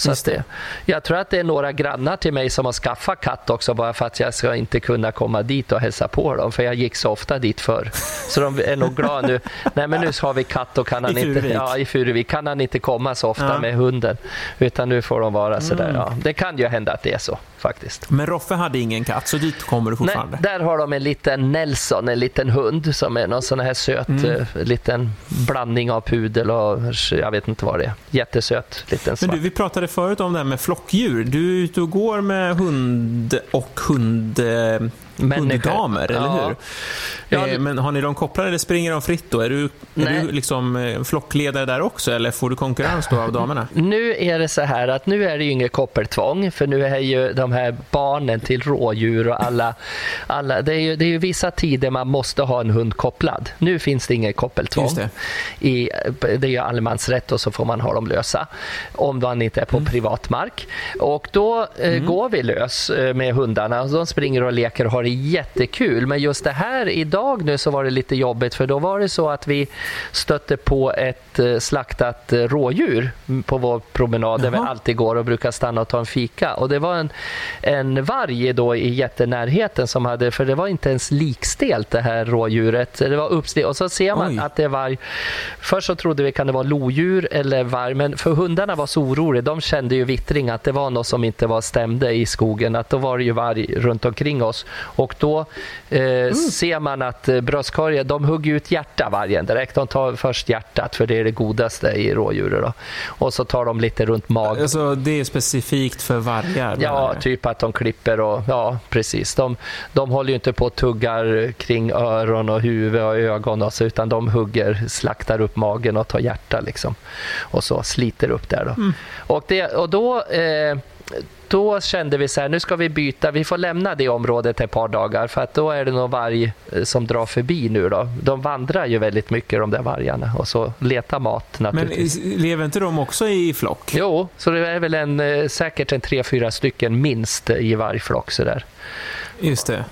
Så
Just
att det, jag tror att det är några grannar till mig som har skaffat katt också bara för att jag ska inte kunna komma dit och hälsa på dem. För jag gick så ofta dit förr. Så de är nog glada nu. Nej men nu har vi katt och kan han
I
inte, ja, i Furuvik kan han inte komma så ofta
Ja.
med hunden. Utan nu får de vara sådär.
Mm.
Ja. Det kan ju hända att det är så faktiskt.
Men Roffe hade ingen katt, så dit kommer du
Nej,
fortfarande?
där har de en liten Nelson, en liten hund som är någon sån här söt
Mm.
eh, liten blandning av pudel och jag vet inte vad det är. Jättesöt liten
Men
svart.
du, vi pratade förut om det här med flockdjur. Du är ute och går med hund och hund, eh,
Människor.
hunddamer, eller
Ja.
hur?
Ja,
eh,
det-
men har ni dem kopplade eller springer de fritt då? Är du, är
Nej.
du liksom flockledare där också eller får du konkurrens då av damerna?
Nu är det så här att nu är det ju inget koppeltvång för nu är ju de här barnen till rådjur och alla, alla det, är ju, det är ju vissa tider man måste ha en hund kopplad. Nu finns det inget koppeltvång.
Just det.
I, det är ju allemansrätt och så får man ha dem lösa om man inte är på privat mark. Och då eh, går vi lös eh, med hundarna och de springer och leker och har det jättekul. Men just det här idag nu så var det lite jobbigt för då var det så att vi stötte på ett eh, slaktat eh, rådjur på vår promenad där vi
Jaha.
alltid går och brukar stanna och ta en fika. Och det var en, en varg då i jättenärheten som hade, för det var inte ens likstelt det här rådjuret. Det var uppstelt och så ser man
Oj.
att det är varg. Först så trodde vi kan det vara lodjur eller varg, men för hundarna var så oroliga. De kände ju vittring att det var något som inte var stämde i skogen. Att då var det ju varg runt omkring oss. Och då eh, ser man att eh, bröstkorgen, de hugger ut hjärta vargen direkt. De tar först hjärtat för det är det godaste i rådjuret. Då. Och så tar de lite runt magen.
Alltså, det är specifikt för vargar?
Ja,
du?
Typ att de klipper och ja, precis. De, de håller ju inte på och tuggar kring öron och huvud och ögon och så, utan de hugger, slaktar upp magen och tar hjärta liksom. Och så sliter upp där då. Och, det, och då eh, då kände vi så här, nu ska vi byta, vi får lämna det området ett par dagar för att då är det nog varg eh, som drar förbi nu då. De vandrar ju väldigt mycket de där vargarna och så letar mat
Men
naturligtvis.
lever inte de också i flock?
Jo, så det är väl en, eh, säkert en tre, fyra stycken minst i varje flock sådär.
Just det.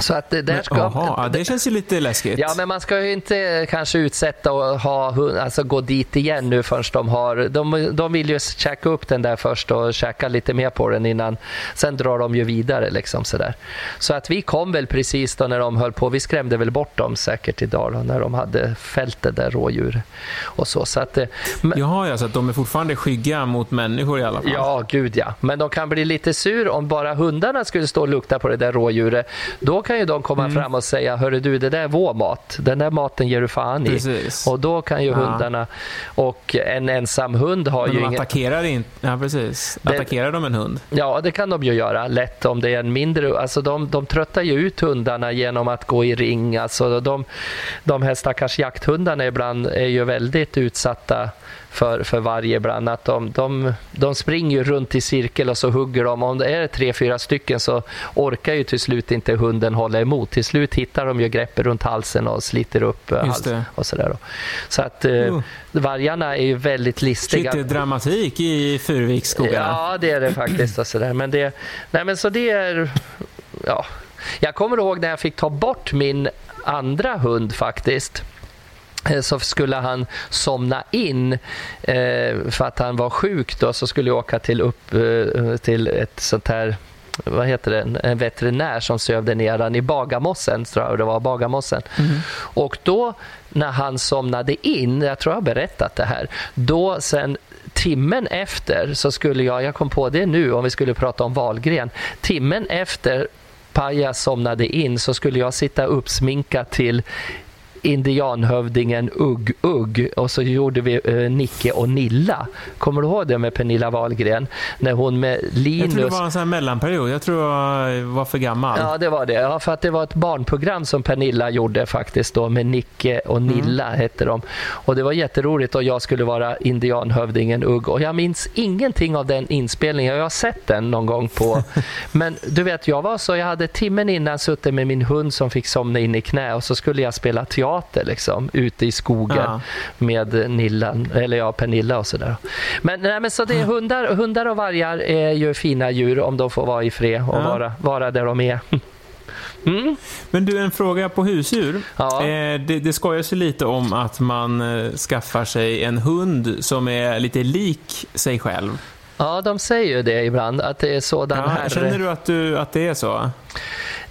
Så att det, där ska,
men, aha, det känns ju lite läskigt.
Ja, men man ska ju inte kanske utsätta och ha, alltså gå dit igen nu först de har... De, de vill ju käka upp den där först och käka lite mer på den innan. Sen drar de ju vidare liksom sådär. Så att vi kom väl precis då när de höll på. Vi skrämde väl bort dem säkert idag då, när de hade fällt det där rådjur och så. så att,
eh, men, Jaha, ja, så att de är fortfarande skygga mot människor i alla fall?
Ja, gud ja. Men de kan bli lite sur om bara hundarna skulle stå och lukta på det där rådjuret. Då kan ju de komma mm. fram och säga, hörru du, det där är vår mat. Den där maten ger du fan i. Precis. Och då kan ju ja. hundarna, och en ensam hund har
Men
ju
de attackerar inte, ja precis. Det, attackerar de en hund?
Ja, det kan de ju göra lätt om det är en mindre, alltså de, de tröttar ju ut hundarna genom att gå i ring. Alltså de, de här stackars jakthundarna ibland är ju väldigt utsatta för, för varje ibland. Att de, de, de springer runt i cirkel och så hugger de. Om det är tre, fyra stycken så orkar ju till slut inte hunden hålla emot. Till slut hittar de ju greppet runt halsen och sliter upp eh, halsen. Och så, där så att uh. vargarna är ju väldigt listiga.
Shit, det är dramatik i Furuviksskogarna.
Ja, det är det faktiskt. Och så där. Men, det, nej, men så det är... Ja. Jag kommer ihåg när jag fick ta bort min andra hund faktiskt. Eh, så skulle han somna in eh, för att han var sjuk då så skulle jag åka till, upp, eh, till ett sånt här vad heter det, en veterinär som sövde ner han i Bagarmossen, tror jag det var, Bagarmossen. Mm. Och då när han somnade in, jag tror jag har berättat det här, då sen timmen efter så skulle jag, jag kom på det nu om vi skulle prata om Valgren, timmen efter Paja somnade in så skulle jag sitta uppsminkad till indianhövdingen Ugg Ugg och så gjorde vi uh, Nicke och Nilla. Kommer du ihåg det med Pernilla Wahlgren? När hon med Linus... Jag
tror det var en sån mellanperiod. Jag tror jag var för gammal.
Ja, det var det. Ja, för att det var ett barnprogram som Pernilla gjorde faktiskt då med Nicke och mm. Nilla mm. hette de. Och det var jätteroligt och jag skulle vara indianhövdingen Ugg och jag minns ingenting av den inspelningen. Jag har sett den någon gång på... Men du vet, jag var så, jag hade timmen innan suttit med min hund som fick somna in i knä och så skulle jag spela teater teater liksom, ute i skogen ja. med Nillan, eller ja, Pernilla och sådär. Men, nej, men så det är hundar, hundar och vargar är ju fina djur om de får vara i fred och ja. vara, vara där de är.
Mm. Men du, en fråga på husdjur. Ja. Eh, det, det skojas ju lite om att man eh, skaffar sig en hund som är lite lik sig själv.
Ja, de säger ju det ibland, att det är sådan ja, här...
Känner du att, du att det är så?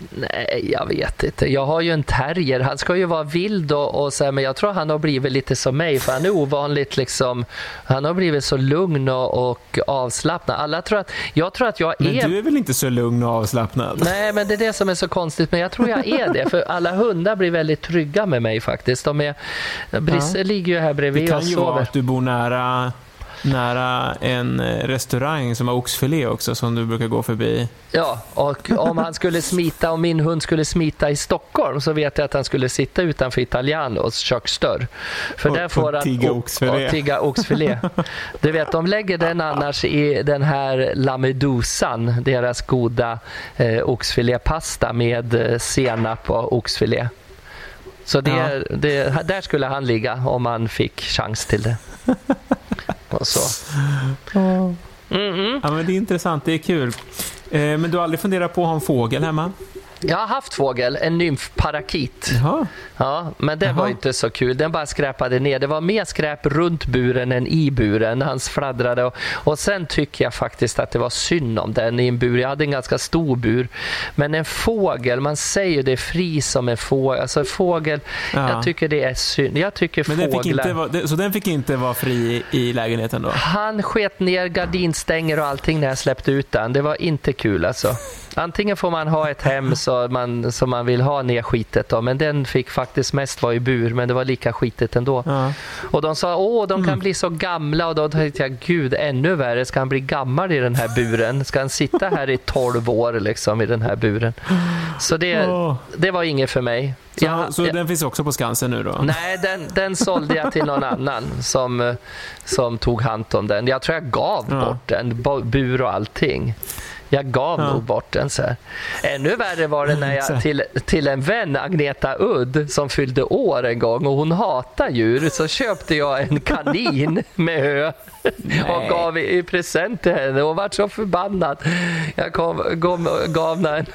Nej, jag vet inte. Jag har ju en terrier. Han ska ju vara vild och, och så men jag tror han har blivit lite som mig för han är ovanligt liksom. Han har blivit så lugn och, och avslappnad. Alla tror att jag tror att jag
är. Men du är väl inte så lugn och avslappnad?
Nej, men det är det som är så konstigt. Men jag tror jag är det för alla hundar blir väldigt trygga med mig faktiskt. De är Brisse ja. ligger ju här bredvid
och sover. Det kan ju vara att du bor nära nära en eh, restaurang som har oxfilé också som du brukar gå förbi.
Ja, och om han skulle smita, om min hund skulle smita i Stockholm så vet jag att han skulle sitta utanför Italianos köksdörr. För och, där får han
tigga oxfilé.
Och, tigga oxfilé. Du vet, de lägger den annars i den här lamedusan, deras goda eh, oxfilépasta med eh, senap och oxfilé. Så det, ja. det, där skulle han ligga om han fick chans till det. Och så.
Mm -hmm. Ja, men det är intressant, det är kul. Eh, men du har aldrig funderat på att ha en fågel hemma?
Jag har haft fågel, en nymfparakit.
Jaha.
Ja, men det Jaha. var inte så kul. Den bara skräpade ner. Det var mer skräp runt buren än i buren. Han fladdrade. Och, och sen tycker jag faktiskt att det var synd om den i en bur. Jag hade en ganska stor bur. Men en fågel, man säger det är fri som en fågel. Alltså fågel, ja. jag tycker det är synd. Jag tycker
men den fåglar... Fick vara, så den fick inte vara fri i lägenheten då?
Han sket ner gardinstänger och allting när jag släppte ut den. Det var inte kul alltså. Antingen får man ha ett hem som man, så man vill ha nedskitet då, men den fick faktiskt mest vara i bur, men det var lika skitigt ändå. Ja. Och de sa, åh, de kan mm. bli så gamla och då tänkte jag, gud, ännu värre, ska han bli gammal i den här buren? Ska han sitta här i 12 år liksom i den här buren? Så det, oh. det var inget för mig.
Så, jag, så jag, den finns också på Skansen nu då?
Nej, den, den sålde jag till någon annan som, som tog hand om den. Jag tror jag gav ja. bort den, bur och allting. Jag gav ja. nog bort den. Så här. Ännu värre var det när jag till, till en vän, Agneta Udd, som fyllde år en gång och hon hatar djur, så köpte jag en kanin med hö och gav i, i present till henne. Hon var så förbannad. Jag kom, gav, gav en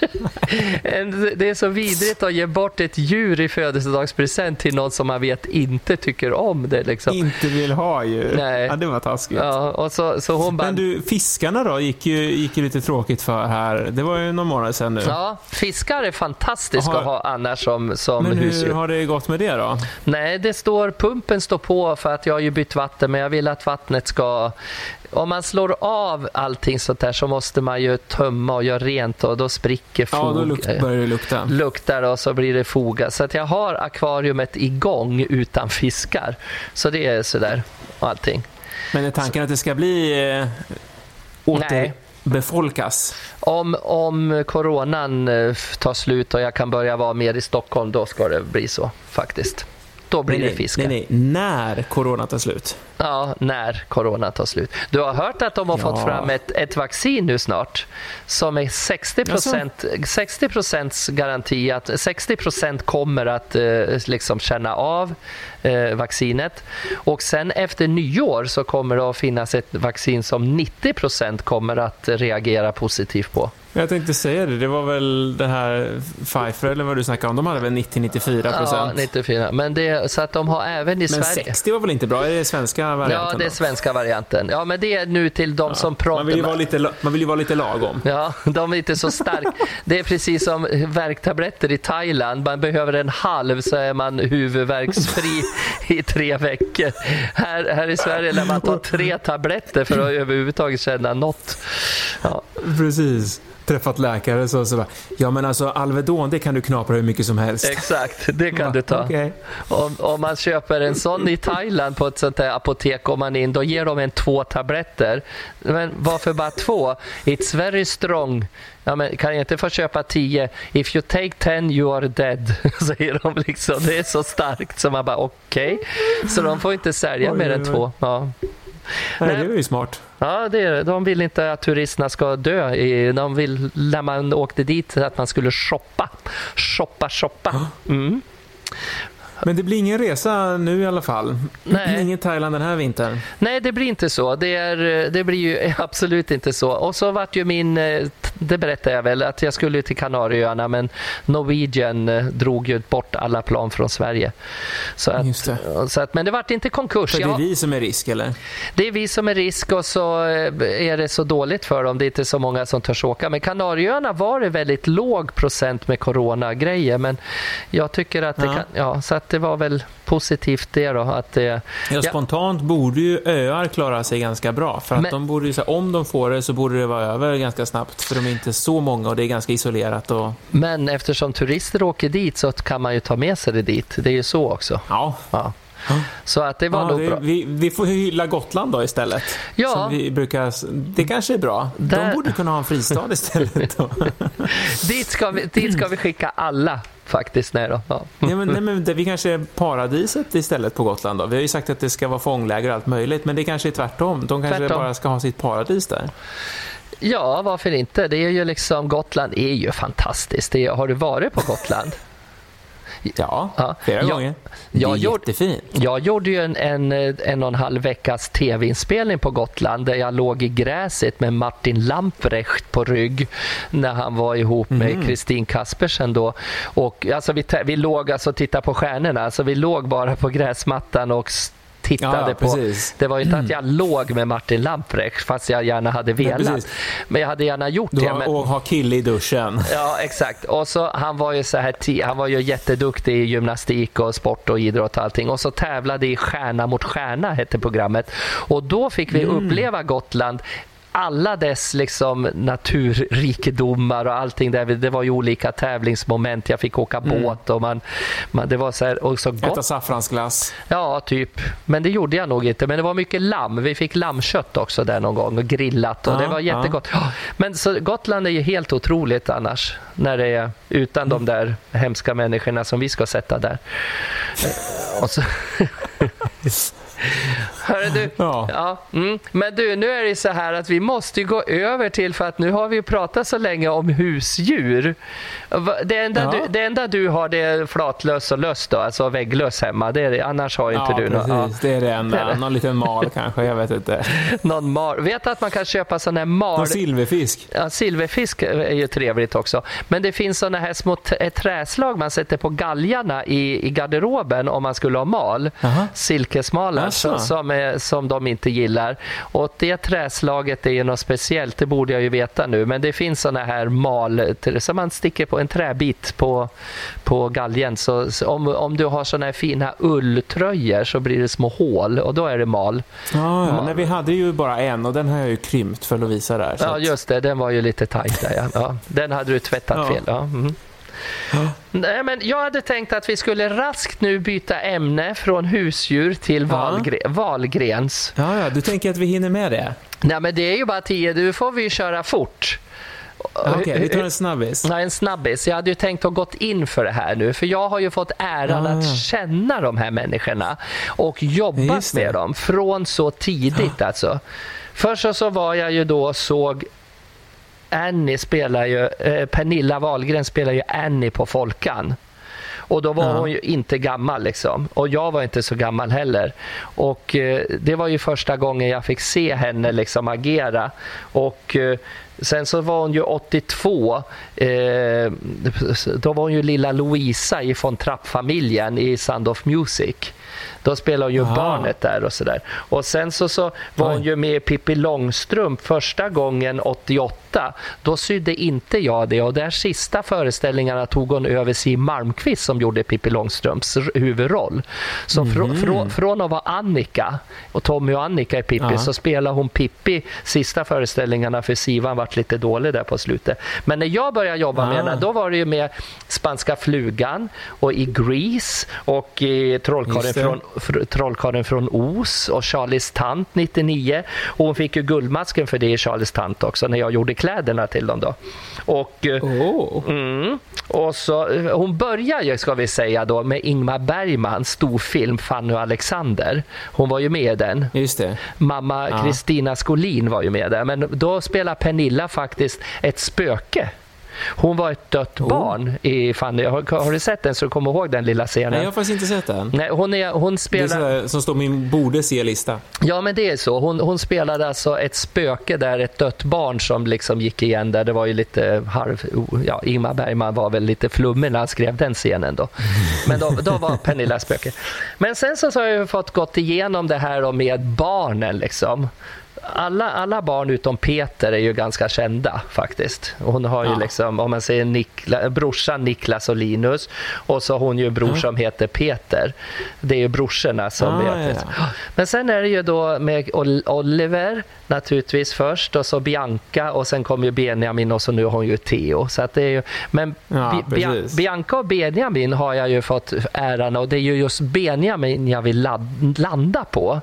det är så vidrigt att ge bort ett djur i födelsedagspresent till någon som man vet inte tycker om det. Liksom.
Inte vill ha djur.
Nej.
Ja, det var taskigt.
Ja, och så, så hon bara...
Men du, fiskarna då gick ju, gick ju lite tråkigt för här. Det var ju några månader sedan nu.
Ja, fiskar är fantastiska
Aha.
att ha annars som, som
Men
husdjur.
hur har det gått med det då?
Nej, det står, pumpen står på för att jag har ju bytt vatten men jag vill att vattnet ska om man slår av allting sånt där så måste man ju tömma och göra rent och då spricker fog.
Ja, då lukt, börjar det lukta.
luktar och så blir det foga. Så att jag har akvariumet igång utan fiskar. Så det är sådär allting.
Men är tanken att det ska bli eh, återbefolkas?
Om, om coronan eh, tar slut och jag kan börja vara mer i Stockholm, då ska det bli så faktiskt. Då blir
nej,
det fiskar.
Nej, nej, när corona tar slut.
Ja, när corona tar slut. Du har hört att de har
Ja.
fått fram ett, ett vaccin nu snart som är 60 procent 60 procents garanti att 60 procent kommer att eh, liksom känna av eh, vaccinet och sen efter nyår så kommer det att finnas ett vaccin som 90 procent kommer att reagera positivt på.
Jag tänkte säga det, det var väl det här Pfizer eller vad du snackade om, de hade väl 90-94
Ja,
procent.
94. Men det, så att de har även i
Men
Sverige.
60 var väl inte bra? Är det svenska varianten?
Ja, det är svenska varianten. Ja, men det är nu till de som pratar.
man, vill ju vara lite, man vill vara lite lagom.
Ja, de är inte så starka. Det är precis som värktabletter i Thailand. Man behöver en halv så är man huvudvärksfri i tre veckor. Här, här i Sverige lär man ta tre tabletter för att överhuvudtaget känna något. Ja,
Precis. Träffat läkare så, så bara, ja men alltså Alvedon det kan du knapra hur mycket som helst.
exakt, det kan du ta.
Okej.
Om, om man köper en sån i Thailand på ett sånt där apotek, om man in, då ger de en två tabletter. Men varför bara två? It's very strong. Ja, men kan jag inte få köpa tio? If you take ten you are dead. Säger de liksom. Det är så starkt så man bara okej. Så de får inte sälja mer än två. Ja.
Nej, det var ju smart.
Ja, det är det. De vill inte att turisterna ska dö. i- De vill, när man åkte dit, att man skulle shoppa. Shoppa, shoppa. Mm.
Men det blir ingen resa nu i alla fall.
Nej.
Ingen Thailand den här vintern.
Nej, det blir inte så. Det, är, det blir ju absolut inte så. Och så vart ju min, eh, det berättade jag väl, att jag skulle till Kanarieöarna men Norwegian eh, drog ju bort alla plan från Sverige. Så att,
Just det.
Så att, men det vart inte konkurs.
För det är
Jag,
vi som är risk eller?
det är vi som är risk och så eh, är det så dåligt för dem. Det är inte så många som törs åka. Men Kanarieöarna var det väldigt låg procent med coronagrejer. Men jag tycker att det
Ja.
kan, ja, så att det var väl positivt det då. Att det,
Ja,
Ja.
spontant borde ju öar klara sig ganska bra. För att
Men-
de borde ju, om de får det så borde det vara över ganska snabbt. För de är inte så många och det är ganska isolerat. Och,
Men eftersom turister åker dit så kan man ju ta med sig det dit. Det är ju så också.
ja,
Ja.
Ja.
Så att det var
ja
nog
det,
bra.
vi, vi får hylla Gotland då istället.
Ja.
Som vi brukar, det kanske är bra.
Där-
De borde kunna ha en fristad istället.
Dit ska, vi, dit ska vi skicka alla faktiskt. Nej då. Ja.
nej, men, nej, men det, vi kanske är paradiset istället på Gotland då. Vi har ju sagt att det ska vara fångläger och allt möjligt. Men det kanske är tvärtom. De kanske
Tvärtom.
bara ska ha sitt paradis där.
ja, varför inte? Det är ju liksom, Gotland är ju fantastiskt. Det är, har du varit på Gotland?
Ja,
Ja.
flera
Ja.
gånger. Det är
Jag gjorde-
jättefint.
Jag gjorde ju en, en, en och en halv veckas tv-inspelning på Gotland där jag låg i gräset med Martin Lamprecht på rygg när han var ihop med Kristin Kaspersen då. Och, alltså, vi, vi låg alltså och tittade på stjärnorna, alltså, vi låg bara på gräsmattan och tittade
Ja, ja,
på... Det var ju inte att jag låg med Martin Lamprecht fast jag gärna hade velat.
precis.
men jag hade gärna gjort
Du
det.
har,
Men...
och ha kille i duschen.
Ja, exakt. Och så, han var ju så här, han var ju jätteduktig i gymnastik och sport och idrott och allting. Och så tävlade i Stjärna mot stjärna, hette programmet. Och då fick vi uppleva Gotland alla dess liksom naturrikedomar och allting där. Det var ju olika tävlingsmoment. Jag fick åka båt och man, man det var så här, och så
Äta
gott.
saffransglass.
Ja, typ. Men det gjorde jag nog inte. Men det var mycket lamm. Vi fick lammkött också där någon gång och grillat och
Ja,
det var jättegott. Ja. Men så Gotland är ju helt otroligt annars. När det är utan de där hemska människorna som vi ska sätta där. Och så, Hörru du, ja. ja mm. Men du, nu är det så här att vi måste gå över till, för att nu har vi pratat så länge om husdjur. Det enda, ja. du, det enda du har det är flatlös och löss då, alltså vägglöss hemma. Det är det. Annars har inte
ja,
du
något. Ja, det är det enda. Det är det. Någon liten mal kanske, jag vet inte.
Någon mal. Vet att man kan köpa sån här mal... Någon
silverfisk.
Ja, silverfisk är ju trevligt också. Men det finns såna här små träslag man sätter på galgarna i, i garderoben om man skulle ha mal. Aha. Silkesmalar som, är, som de inte gillar. Och det träslaget är ju något speciellt, det borde jag ju veta nu. Men det finns såna här mal som man sticker på en träbit på, på galgen. Så, så om, om du har såna här fina ulltröjor så blir det små hål och då är det mal.
Ja, ja. Nej, vi hade ju bara en och den har jag ju krympt för Lovisa där.
Ja, just det. Den var ju lite tajt där. Ja. ja. Den hade du tvättat ja. fel. Ja. Mm. Nej, men jag hade tänkt att vi skulle raskt nu byta ämne från husdjur till ja. valgre valgrens.
Ja, ja, du tänker att vi hinner med det?
Nej, men det är ju bara tio. Nu får vi köra fort.
Okej, okay, vi tar en snabbis.
Nej, en snabbis. Jag hade ju tänkt att gått in för det här nu, för jag har ju fått äran ah. att känna de här människorna och jobbat med dem från så tidigt ah. alltså. Först så var jag ju då såg Annie spelar ju, eh, Pernilla Wahlgren spelar ju Annie på Folkan. Och då var ja. hon ju inte gammal liksom. Och jag var inte så gammal heller. Och eh, det var ju första gången jag fick se henne liksom agera. Och eh, sen så var hon ju 82. Eh, då var hon ju lilla Louisa i von Trapp-familjen i Sound of Music. Då spelade hon ju Aha. barnet där och sådär. Och sen så, så var Oj. hon ju med i Pippi Långstrump första gången 88. Då sydde inte jag det och där sista föreställningarna tog hon över Siw Malmkvist som gjorde Pippi Långstrumps huvudroll. Så mm. fr fr från att vara Annika och Tommy och Annika i Pippi Aha. så spelade hon Pippi sista föreställningarna för Sivan vart lite dålig där på slutet. Men när jag började jobba ah. med henne då var det ju med Spanska flugan och i Grease och i Trollkarlen från Trollkarlen från Os och Charlies tant 99. Och hon fick ju Guldmasken för det i Charlies tant också när jag gjorde kläderna till dem. Då. Och, oh. mm, och så, hon börjar ju, ska vi säga, då, med Ingmar Bergmans storfilm Fanny och Alexander. Hon var ju med i den.
Just det.
Mamma Kristina ja. Skolin var ju med där. Men då spelar Pernilla faktiskt ett spöke hon var ett dött oh. barn i Fanny. Har, har, du sett den så kommer ihåg den lilla scenen?
Nej, jag har faktiskt inte sett den.
Nej, hon, är, hon spelar...
Det är som står min borde se-lista.
Ja, men det är så. Hon, hon spelade alltså ett spöke där, ett dött barn som liksom gick igen där. Det var ju lite halv... Ja, Ingmar Bergman var väl lite flummig när han skrev den scenen då. Men då, då var Pernilla spöke. Men sen så, så har jag fått gått igenom det här med barnen liksom alla, alla barn utom Peter är ju ganska kända faktiskt. Hon har ju liksom, om man säger Nikla, brorsan Niklas och Linus och så har hon ju en bror ja. som heter Peter. Det är ju brorsorna som ah, ja. Men sen är det ju då med Oliver naturligtvis först och så Bianca och sen kommer ju Benjamin och så nu har hon ju Theo. Så att det är ju, men ja, Bianca och Benjamin har jag ju fått äran och det är ju just Benjamin jag vill landa på.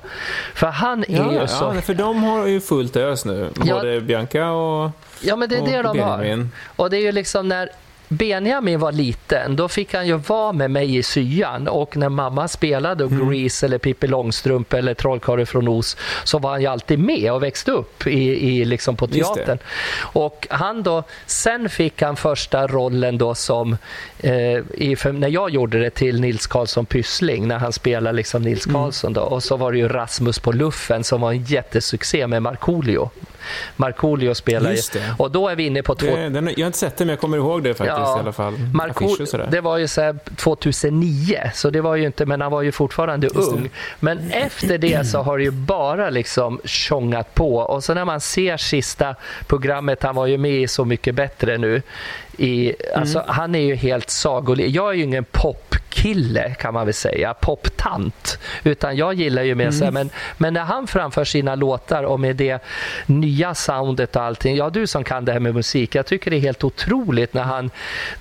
För han är ju så...
Ja, för de har ju fullt ös nu, både Bianca och
Ja, men det är det de Benjamin. har. Och det är ju liksom när Benjamin var liten, då fick han ju vara med mig i syan och när mamma spelade mm. Grease eller Pippi Långstrump eller Trollkarlen från Os så var han ju alltid med och växte upp i, i liksom på teatern. Och han då, sen fick han första rollen då som, eh, i, när jag gjorde det till Nils Karlsson Pyssling, när han spelade liksom Nils mm. Karlsson då. Och så var det ju Rasmus på luffen som var en jättesuccé med Markoolio. Markoolio spelar ju. Och då är vi inne på... Två...
Det, den, jag har inte sett det, men jag kommer ihåg det faktiskt ja, i alla fall.
Markoolio, det var ju så 2009, så det var ju inte, men han var ju fortfarande ung. Men efter det så har det ju bara liksom tjongat på. Och så när man ser sista programmet, han var ju med i Så mycket bättre nu. I, alltså, mm. Han är ju helt sagolik. Jag är ju ingen popkille kan man väl säga, poptant. Utan jag gillar ju mer mm. så här, men, men när han framför sina låtar och med det nya soundet och allting. Ja, du som kan det här med musik. Jag tycker det är helt otroligt när han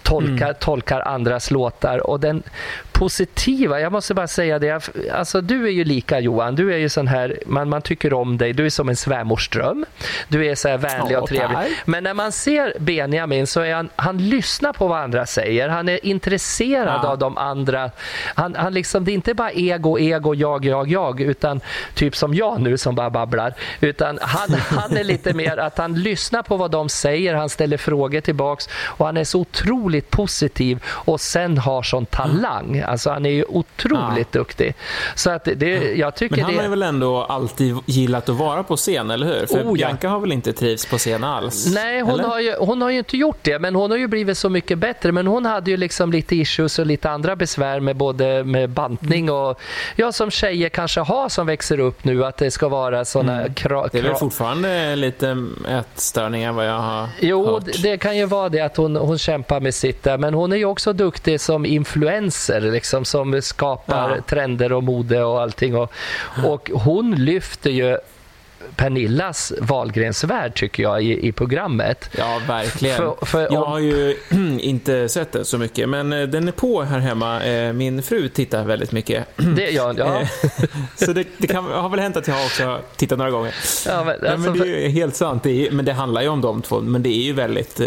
tolkar, mm. tolkar andras låtar. Och den positiva. Jag måste bara säga det. Alltså, du är ju lika Johan. Du är ju sån här, man, man tycker om dig. Du är som en svärmorsdröm. Du är så här vänlig och trevlig. Men när man ser Benjamin så är han, han lyssnar på vad andra säger. Han är intresserad ja. av de andra. Han, han liksom, det är inte bara ego, ego, jag, jag, jag, utan typ som jag nu som bara babblar. Utan han, han är lite mer att han lyssnar på vad de säger, han ställer frågor tillbaks och han är så otroligt positiv och sen har sån talang. Alltså han är ju otroligt ja. duktig. Så att det, jag tycker
Men han
det...
har väl ändå alltid gillat att vara på scen, eller hur? För oh, Bianca ja. har väl inte trivts på scen alls?
Nej, hon har, ju, hon har ju inte gjort det, men hon har ju blivit så mycket bättre. Men hon hade ju liksom lite issues och lite andra besvär med både med bantning och ja, som tjejer kanske har som växer upp nu, att det ska vara såna mm. krav.
Det är väl fortfarande lite ätstörningar vad jag har
Jo,
hört.
det kan ju vara det att hon, hon kämpar med sitt där, men hon är ju också duktig som influencer liksom, som skapar ja. trender och mode och allting. Och, och hon lyfter ju Pernillas Wahlgrens tycker jag i, i programmet.
Ja, verkligen. För, för jag har ju inte sett den så mycket, men eh, den är på här hemma. Eh, min fru tittar väldigt mycket.
Det gör ja.
Eh, så det, det kan, har väl hänt att jag också tittat några gånger. Ja, men, alltså, men det är helt sant. Det är, men det handlar ju om de två, men det är ju väldigt,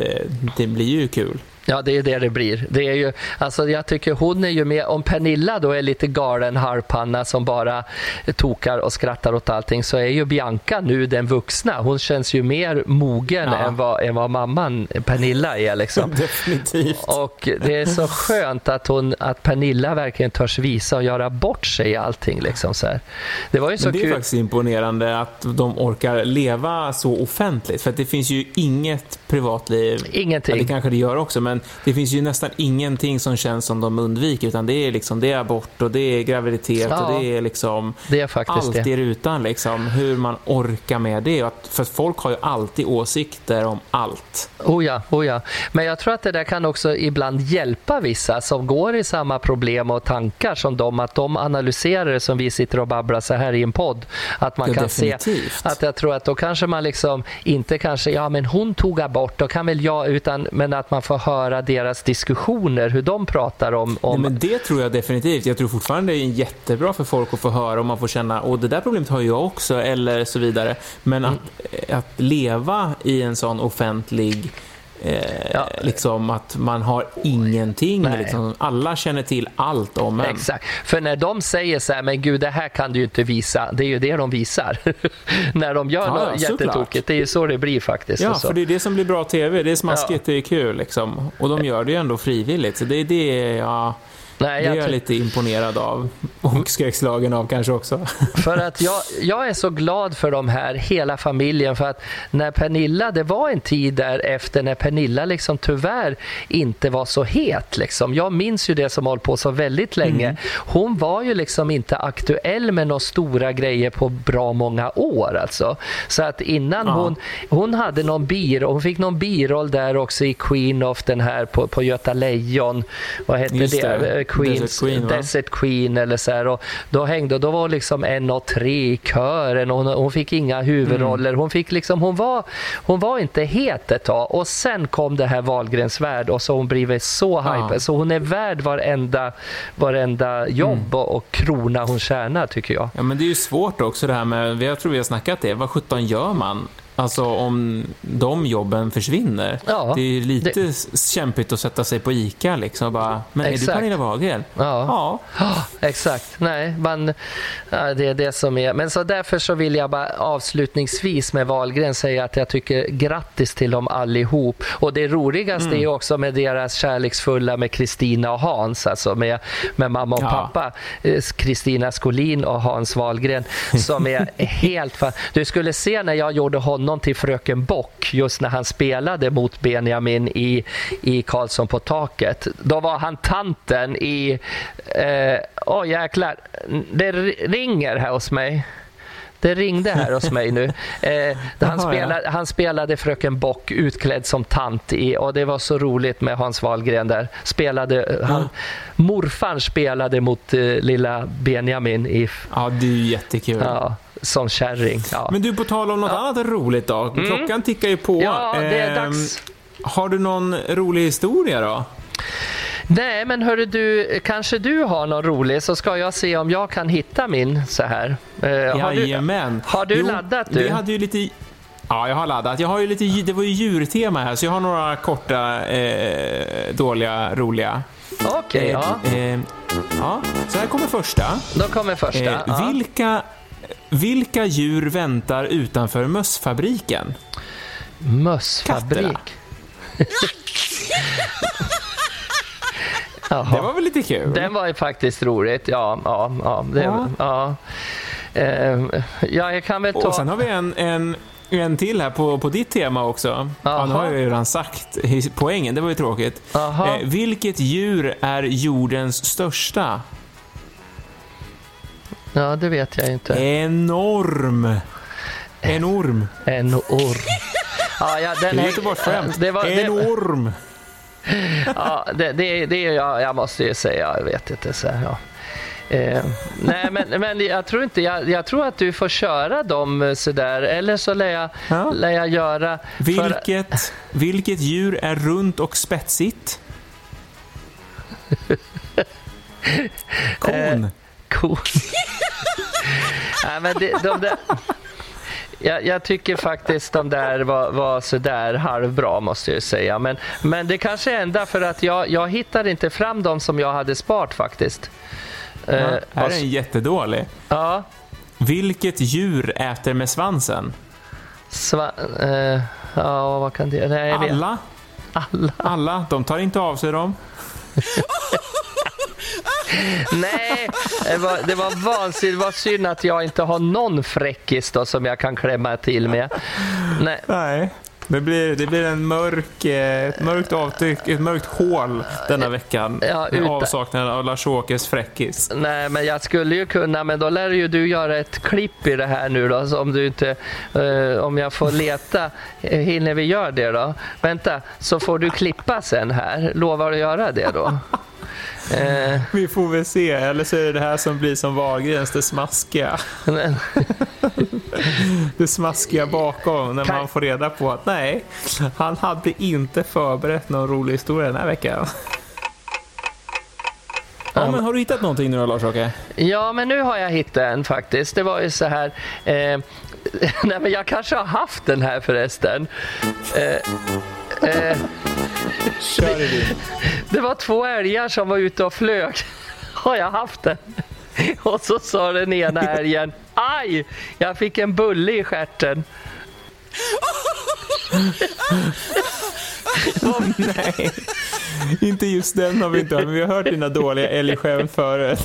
det blir ju kul.
Ja, det är det det blir. Det är ju, alltså jag tycker hon är ju med, om Pernilla då är lite galen harpanna som bara tokar och skrattar åt allting så är ju Bianca nu den vuxna. Hon känns ju mer mogen ja. än, vad, än vad mamman Pernilla är. Liksom.
Definitivt.
Och det är så skönt att, hon, att Pernilla verkligen törs visa och göra bort sig i allting. Liksom, så här.
Det, var ju så Men det är kul. faktiskt imponerande att de orkar leva så offentligt. För det finns ju inget privatliv.
Ingenting.
Ja, det kanske det gör också, men det finns ju nästan ingenting som känns som de undviker, utan det är, liksom, det är abort och det är graviditet ja, och det är liksom
det är
allt i rutan. Liksom, hur man orkar med det. För folk har ju alltid åsikter om allt.
Oh ja, oh ja. Men jag tror att det där kan också ibland hjälpa vissa som går i samma problem och tankar som de, att de analyserar det som vi sitter och babblar så här i en podd. Att man ja, kan definitivt. se att jag tror att då kanske man liksom inte kanske, ja men hon tog abort bort, då kan väl jag, utan, men att man får höra deras diskussioner, hur de pratar om... om...
Nej, men det tror jag definitivt. Jag tror fortfarande det är jättebra för folk att få höra om man får känna, åh det där problemet har jag också, eller så vidare. Men att, mm. att leva i en sån offentlig Eh, ja. liksom att man har ingenting. Liksom, alla känner till allt om en.
Exakt. För när de säger så här, men gud det här kan du ju inte visa. Det är ju det de visar. när de gör ja, något jättetokigt. Det är ju så det blir faktiskt.
Ja, för det är det som blir bra tv. Det är smaskigt, ja. det är kul. Liksom. Och de gör det ju ändå frivilligt. Så det är det jag Nej, det är jag lite imponerad av och skräckslagen av kanske också.
För att jag, jag är så glad för de här, hela familjen. För att när Pernilla, det var en tid där efter när Pernilla liksom tyvärr inte var så het. Liksom. Jag minns ju det som hållit på så väldigt länge. Mm. Hon var ju liksom inte aktuell med några stora grejer på bra många år. Alltså. Så att innan ja. hon, hon hade någon biroll, hon fick någon biroll där också i Queen of den här på, på Göta Lejon. Vad hette det? det? Queen, Desert Queen, Desert Queen eller så här, och då hängde då var liksom en och tre i kören och hon, hon fick inga huvudroller. Mm. Hon, fick liksom, hon, var, hon var inte het ett tag och sen kom det här Wahlgrens värld och så hon blivit så hype. Ja. Så hon är värd varenda, varenda jobb mm. och, och krona hon tjänar tycker jag.
Ja men det är ju svårt också det här med, jag tror vi har snackat det, vad sjutton gör man? Alltså om de jobben försvinner. Ja, det är lite det... kämpigt att sätta sig på ICA liksom och bara, men exakt. är du Pernilla Wahlgren?
Ja. ja. exakt. Nej, man, ja, det är det som är. Men så därför så vill jag bara avslutningsvis med Wahlgren säga att jag tycker grattis till dem allihop. Och det roligaste mm. är också med deras kärleksfulla med Kristina och Hans, alltså med, med mamma och ja. pappa. Eh, Kristina Skolin och Hans Wahlgren som är helt... Du skulle se när jag gjorde honom honom till Fröken Bock just när han spelade mot Benjamin i, i Karlsson på taket. Då var han tanten i... Åh eh, oh, jäklar, det ringer här hos mig. Det ringde här hos mig nu. Eh, han, spelade, han spelade Fröken Bock utklädd som tant i, och det var så roligt med Hans Wahlgren där. Spelade, han, ja. Morfar spelade mot eh, lilla Benjamin. I,
ja, det är jättekul.
Ja, som kärring. Ja.
Men du, på tal om något ja. annat roligt då. Mm. Klockan mm. tickar ju på.
Ja, det är ehm, dags.
Har du någon rolig historia då?
Nej, men hörru du, kanske du har någon rolig så ska jag se om jag kan hitta min så här.
Eh, har Jajamän.
Du, har du jo, laddat du?
Vi hade ju lite... Ja, jag har laddat. Jag har ju lite, det var ju djurtema här, så jag har några korta, eh, dåliga, roliga.
Okej, okay, eh, ja. Eh,
ja. Så här kommer första.
Då kommer första. Eh,
ja. vilka, vilka djur väntar utanför mössfabriken?
Mössfabrik?
det var väl lite kul?
Den var ju faktiskt roligt, ja. ja, ja, det, ja. ja. Uh, ja jag kan väl ta...
Och sen har vi en, en, en till här på, på ditt tema också. Ja, nu har jag ju redan sagt poängen, det var ju tråkigt. Uh, vilket djur är jordens största?
Ja, det vet jag inte.
Enorm. Enorm.
En orm.
Ja, ja, den det är Göteborgsskämt. Det var, en orm.
ja, det, det, det jag, jag måste ju säga, jag vet inte. Så, ja. Eh, nej, men, men jag tror inte, jag, jag, tror att du får köra dem sådär, eller så lär jag, ja. lär jag göra...
Vilket, för... vilket djur är runt och spetsigt? Kon. Eh,
kon. nej, men det, de där jag, jag, tycker faktiskt de där var, var sådär halvbra måste jag säga. Men, men det kanske är ända för att jag, jag hittade inte fram dem som jag hade sparat faktiskt.
Ja, uh, här är en jättedålig.
Ja.
Vilket djur äter med svansen?
Sva uh, ja, vad kan det... Nej,
Alla.
Alla.
Alla. De tar inte av sig dem.
Nej, det var, det var vansinnigt. Vad synd att jag inte har någon fräckis då som jag kan klämma till med.
Nej. Nej. Det blir, det blir en mörk, eh, ett mörkt avtryck, ett mörkt hål denna veckan. Ja, utan... Avsaknaden av Lars-Åkes fräckis.
Nej, men jag skulle ju kunna, men då lär ju du göra ett klipp i det här nu då. Så om du inte, uh, om jag får leta, hinner vi göra det då? Vänta, så får du klippa sen här. Lovar du göra det då?
Eh. Vi får väl se, eller så är det det här som blir som Wahlgrens, det smaskiga. det smaskiga bakom, när kan... man får reda på att nej, han hade inte förberett någon rolig historia den här veckan. Ja, men har du hittat någonting nu då Lars-Åke?
Ja, men nu har jag hittat en faktiskt. Det var ju så här... Eh, nej, men jag kanske har haft den här förresten. Eh, eh,
Kör det,
det var två älgar som var ute och flög. Har jag haft den? Och så sa den ena älgen Aj! Jag fick en bulle i stjärten.
oh, nej, inte just den har vi inte hört, men vi har hört dina dåliga älgskämt förut.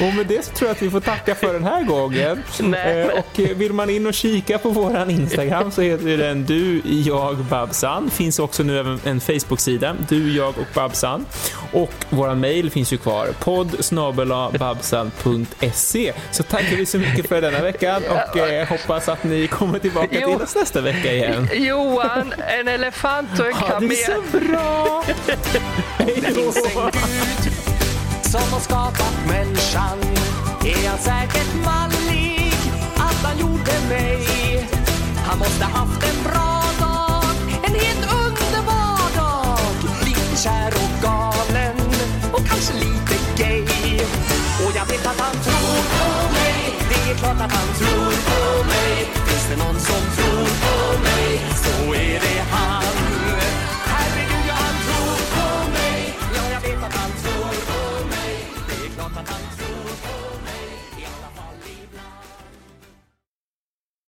Och med det så tror jag att vi får tacka för den här gången.
Nej.
Eh, och eh, vill man in och kika på våran Instagram så heter den du, jag, Babsan. Finns också nu även en Facebook-sida, du, jag och Babsan. Och våran mail finns ju kvar, podd babsan.se. Så tackar vi så mycket för denna veckan och eh, hoppas att ni kommer tillbaka jo. till oss nästa vecka igen.
Johan, en elefant och en kamel.
Ja, det är så bra! Hej då!
Som har skapat människan är han säkert mallig att han gjorde mig. Han måste haft en bra dag, en helt underbar dag. Lite kär och galen och kanske lite gay. Och jag vet att han tror på mig, det är klart att han tror på mig. Finns det någon som tror på mig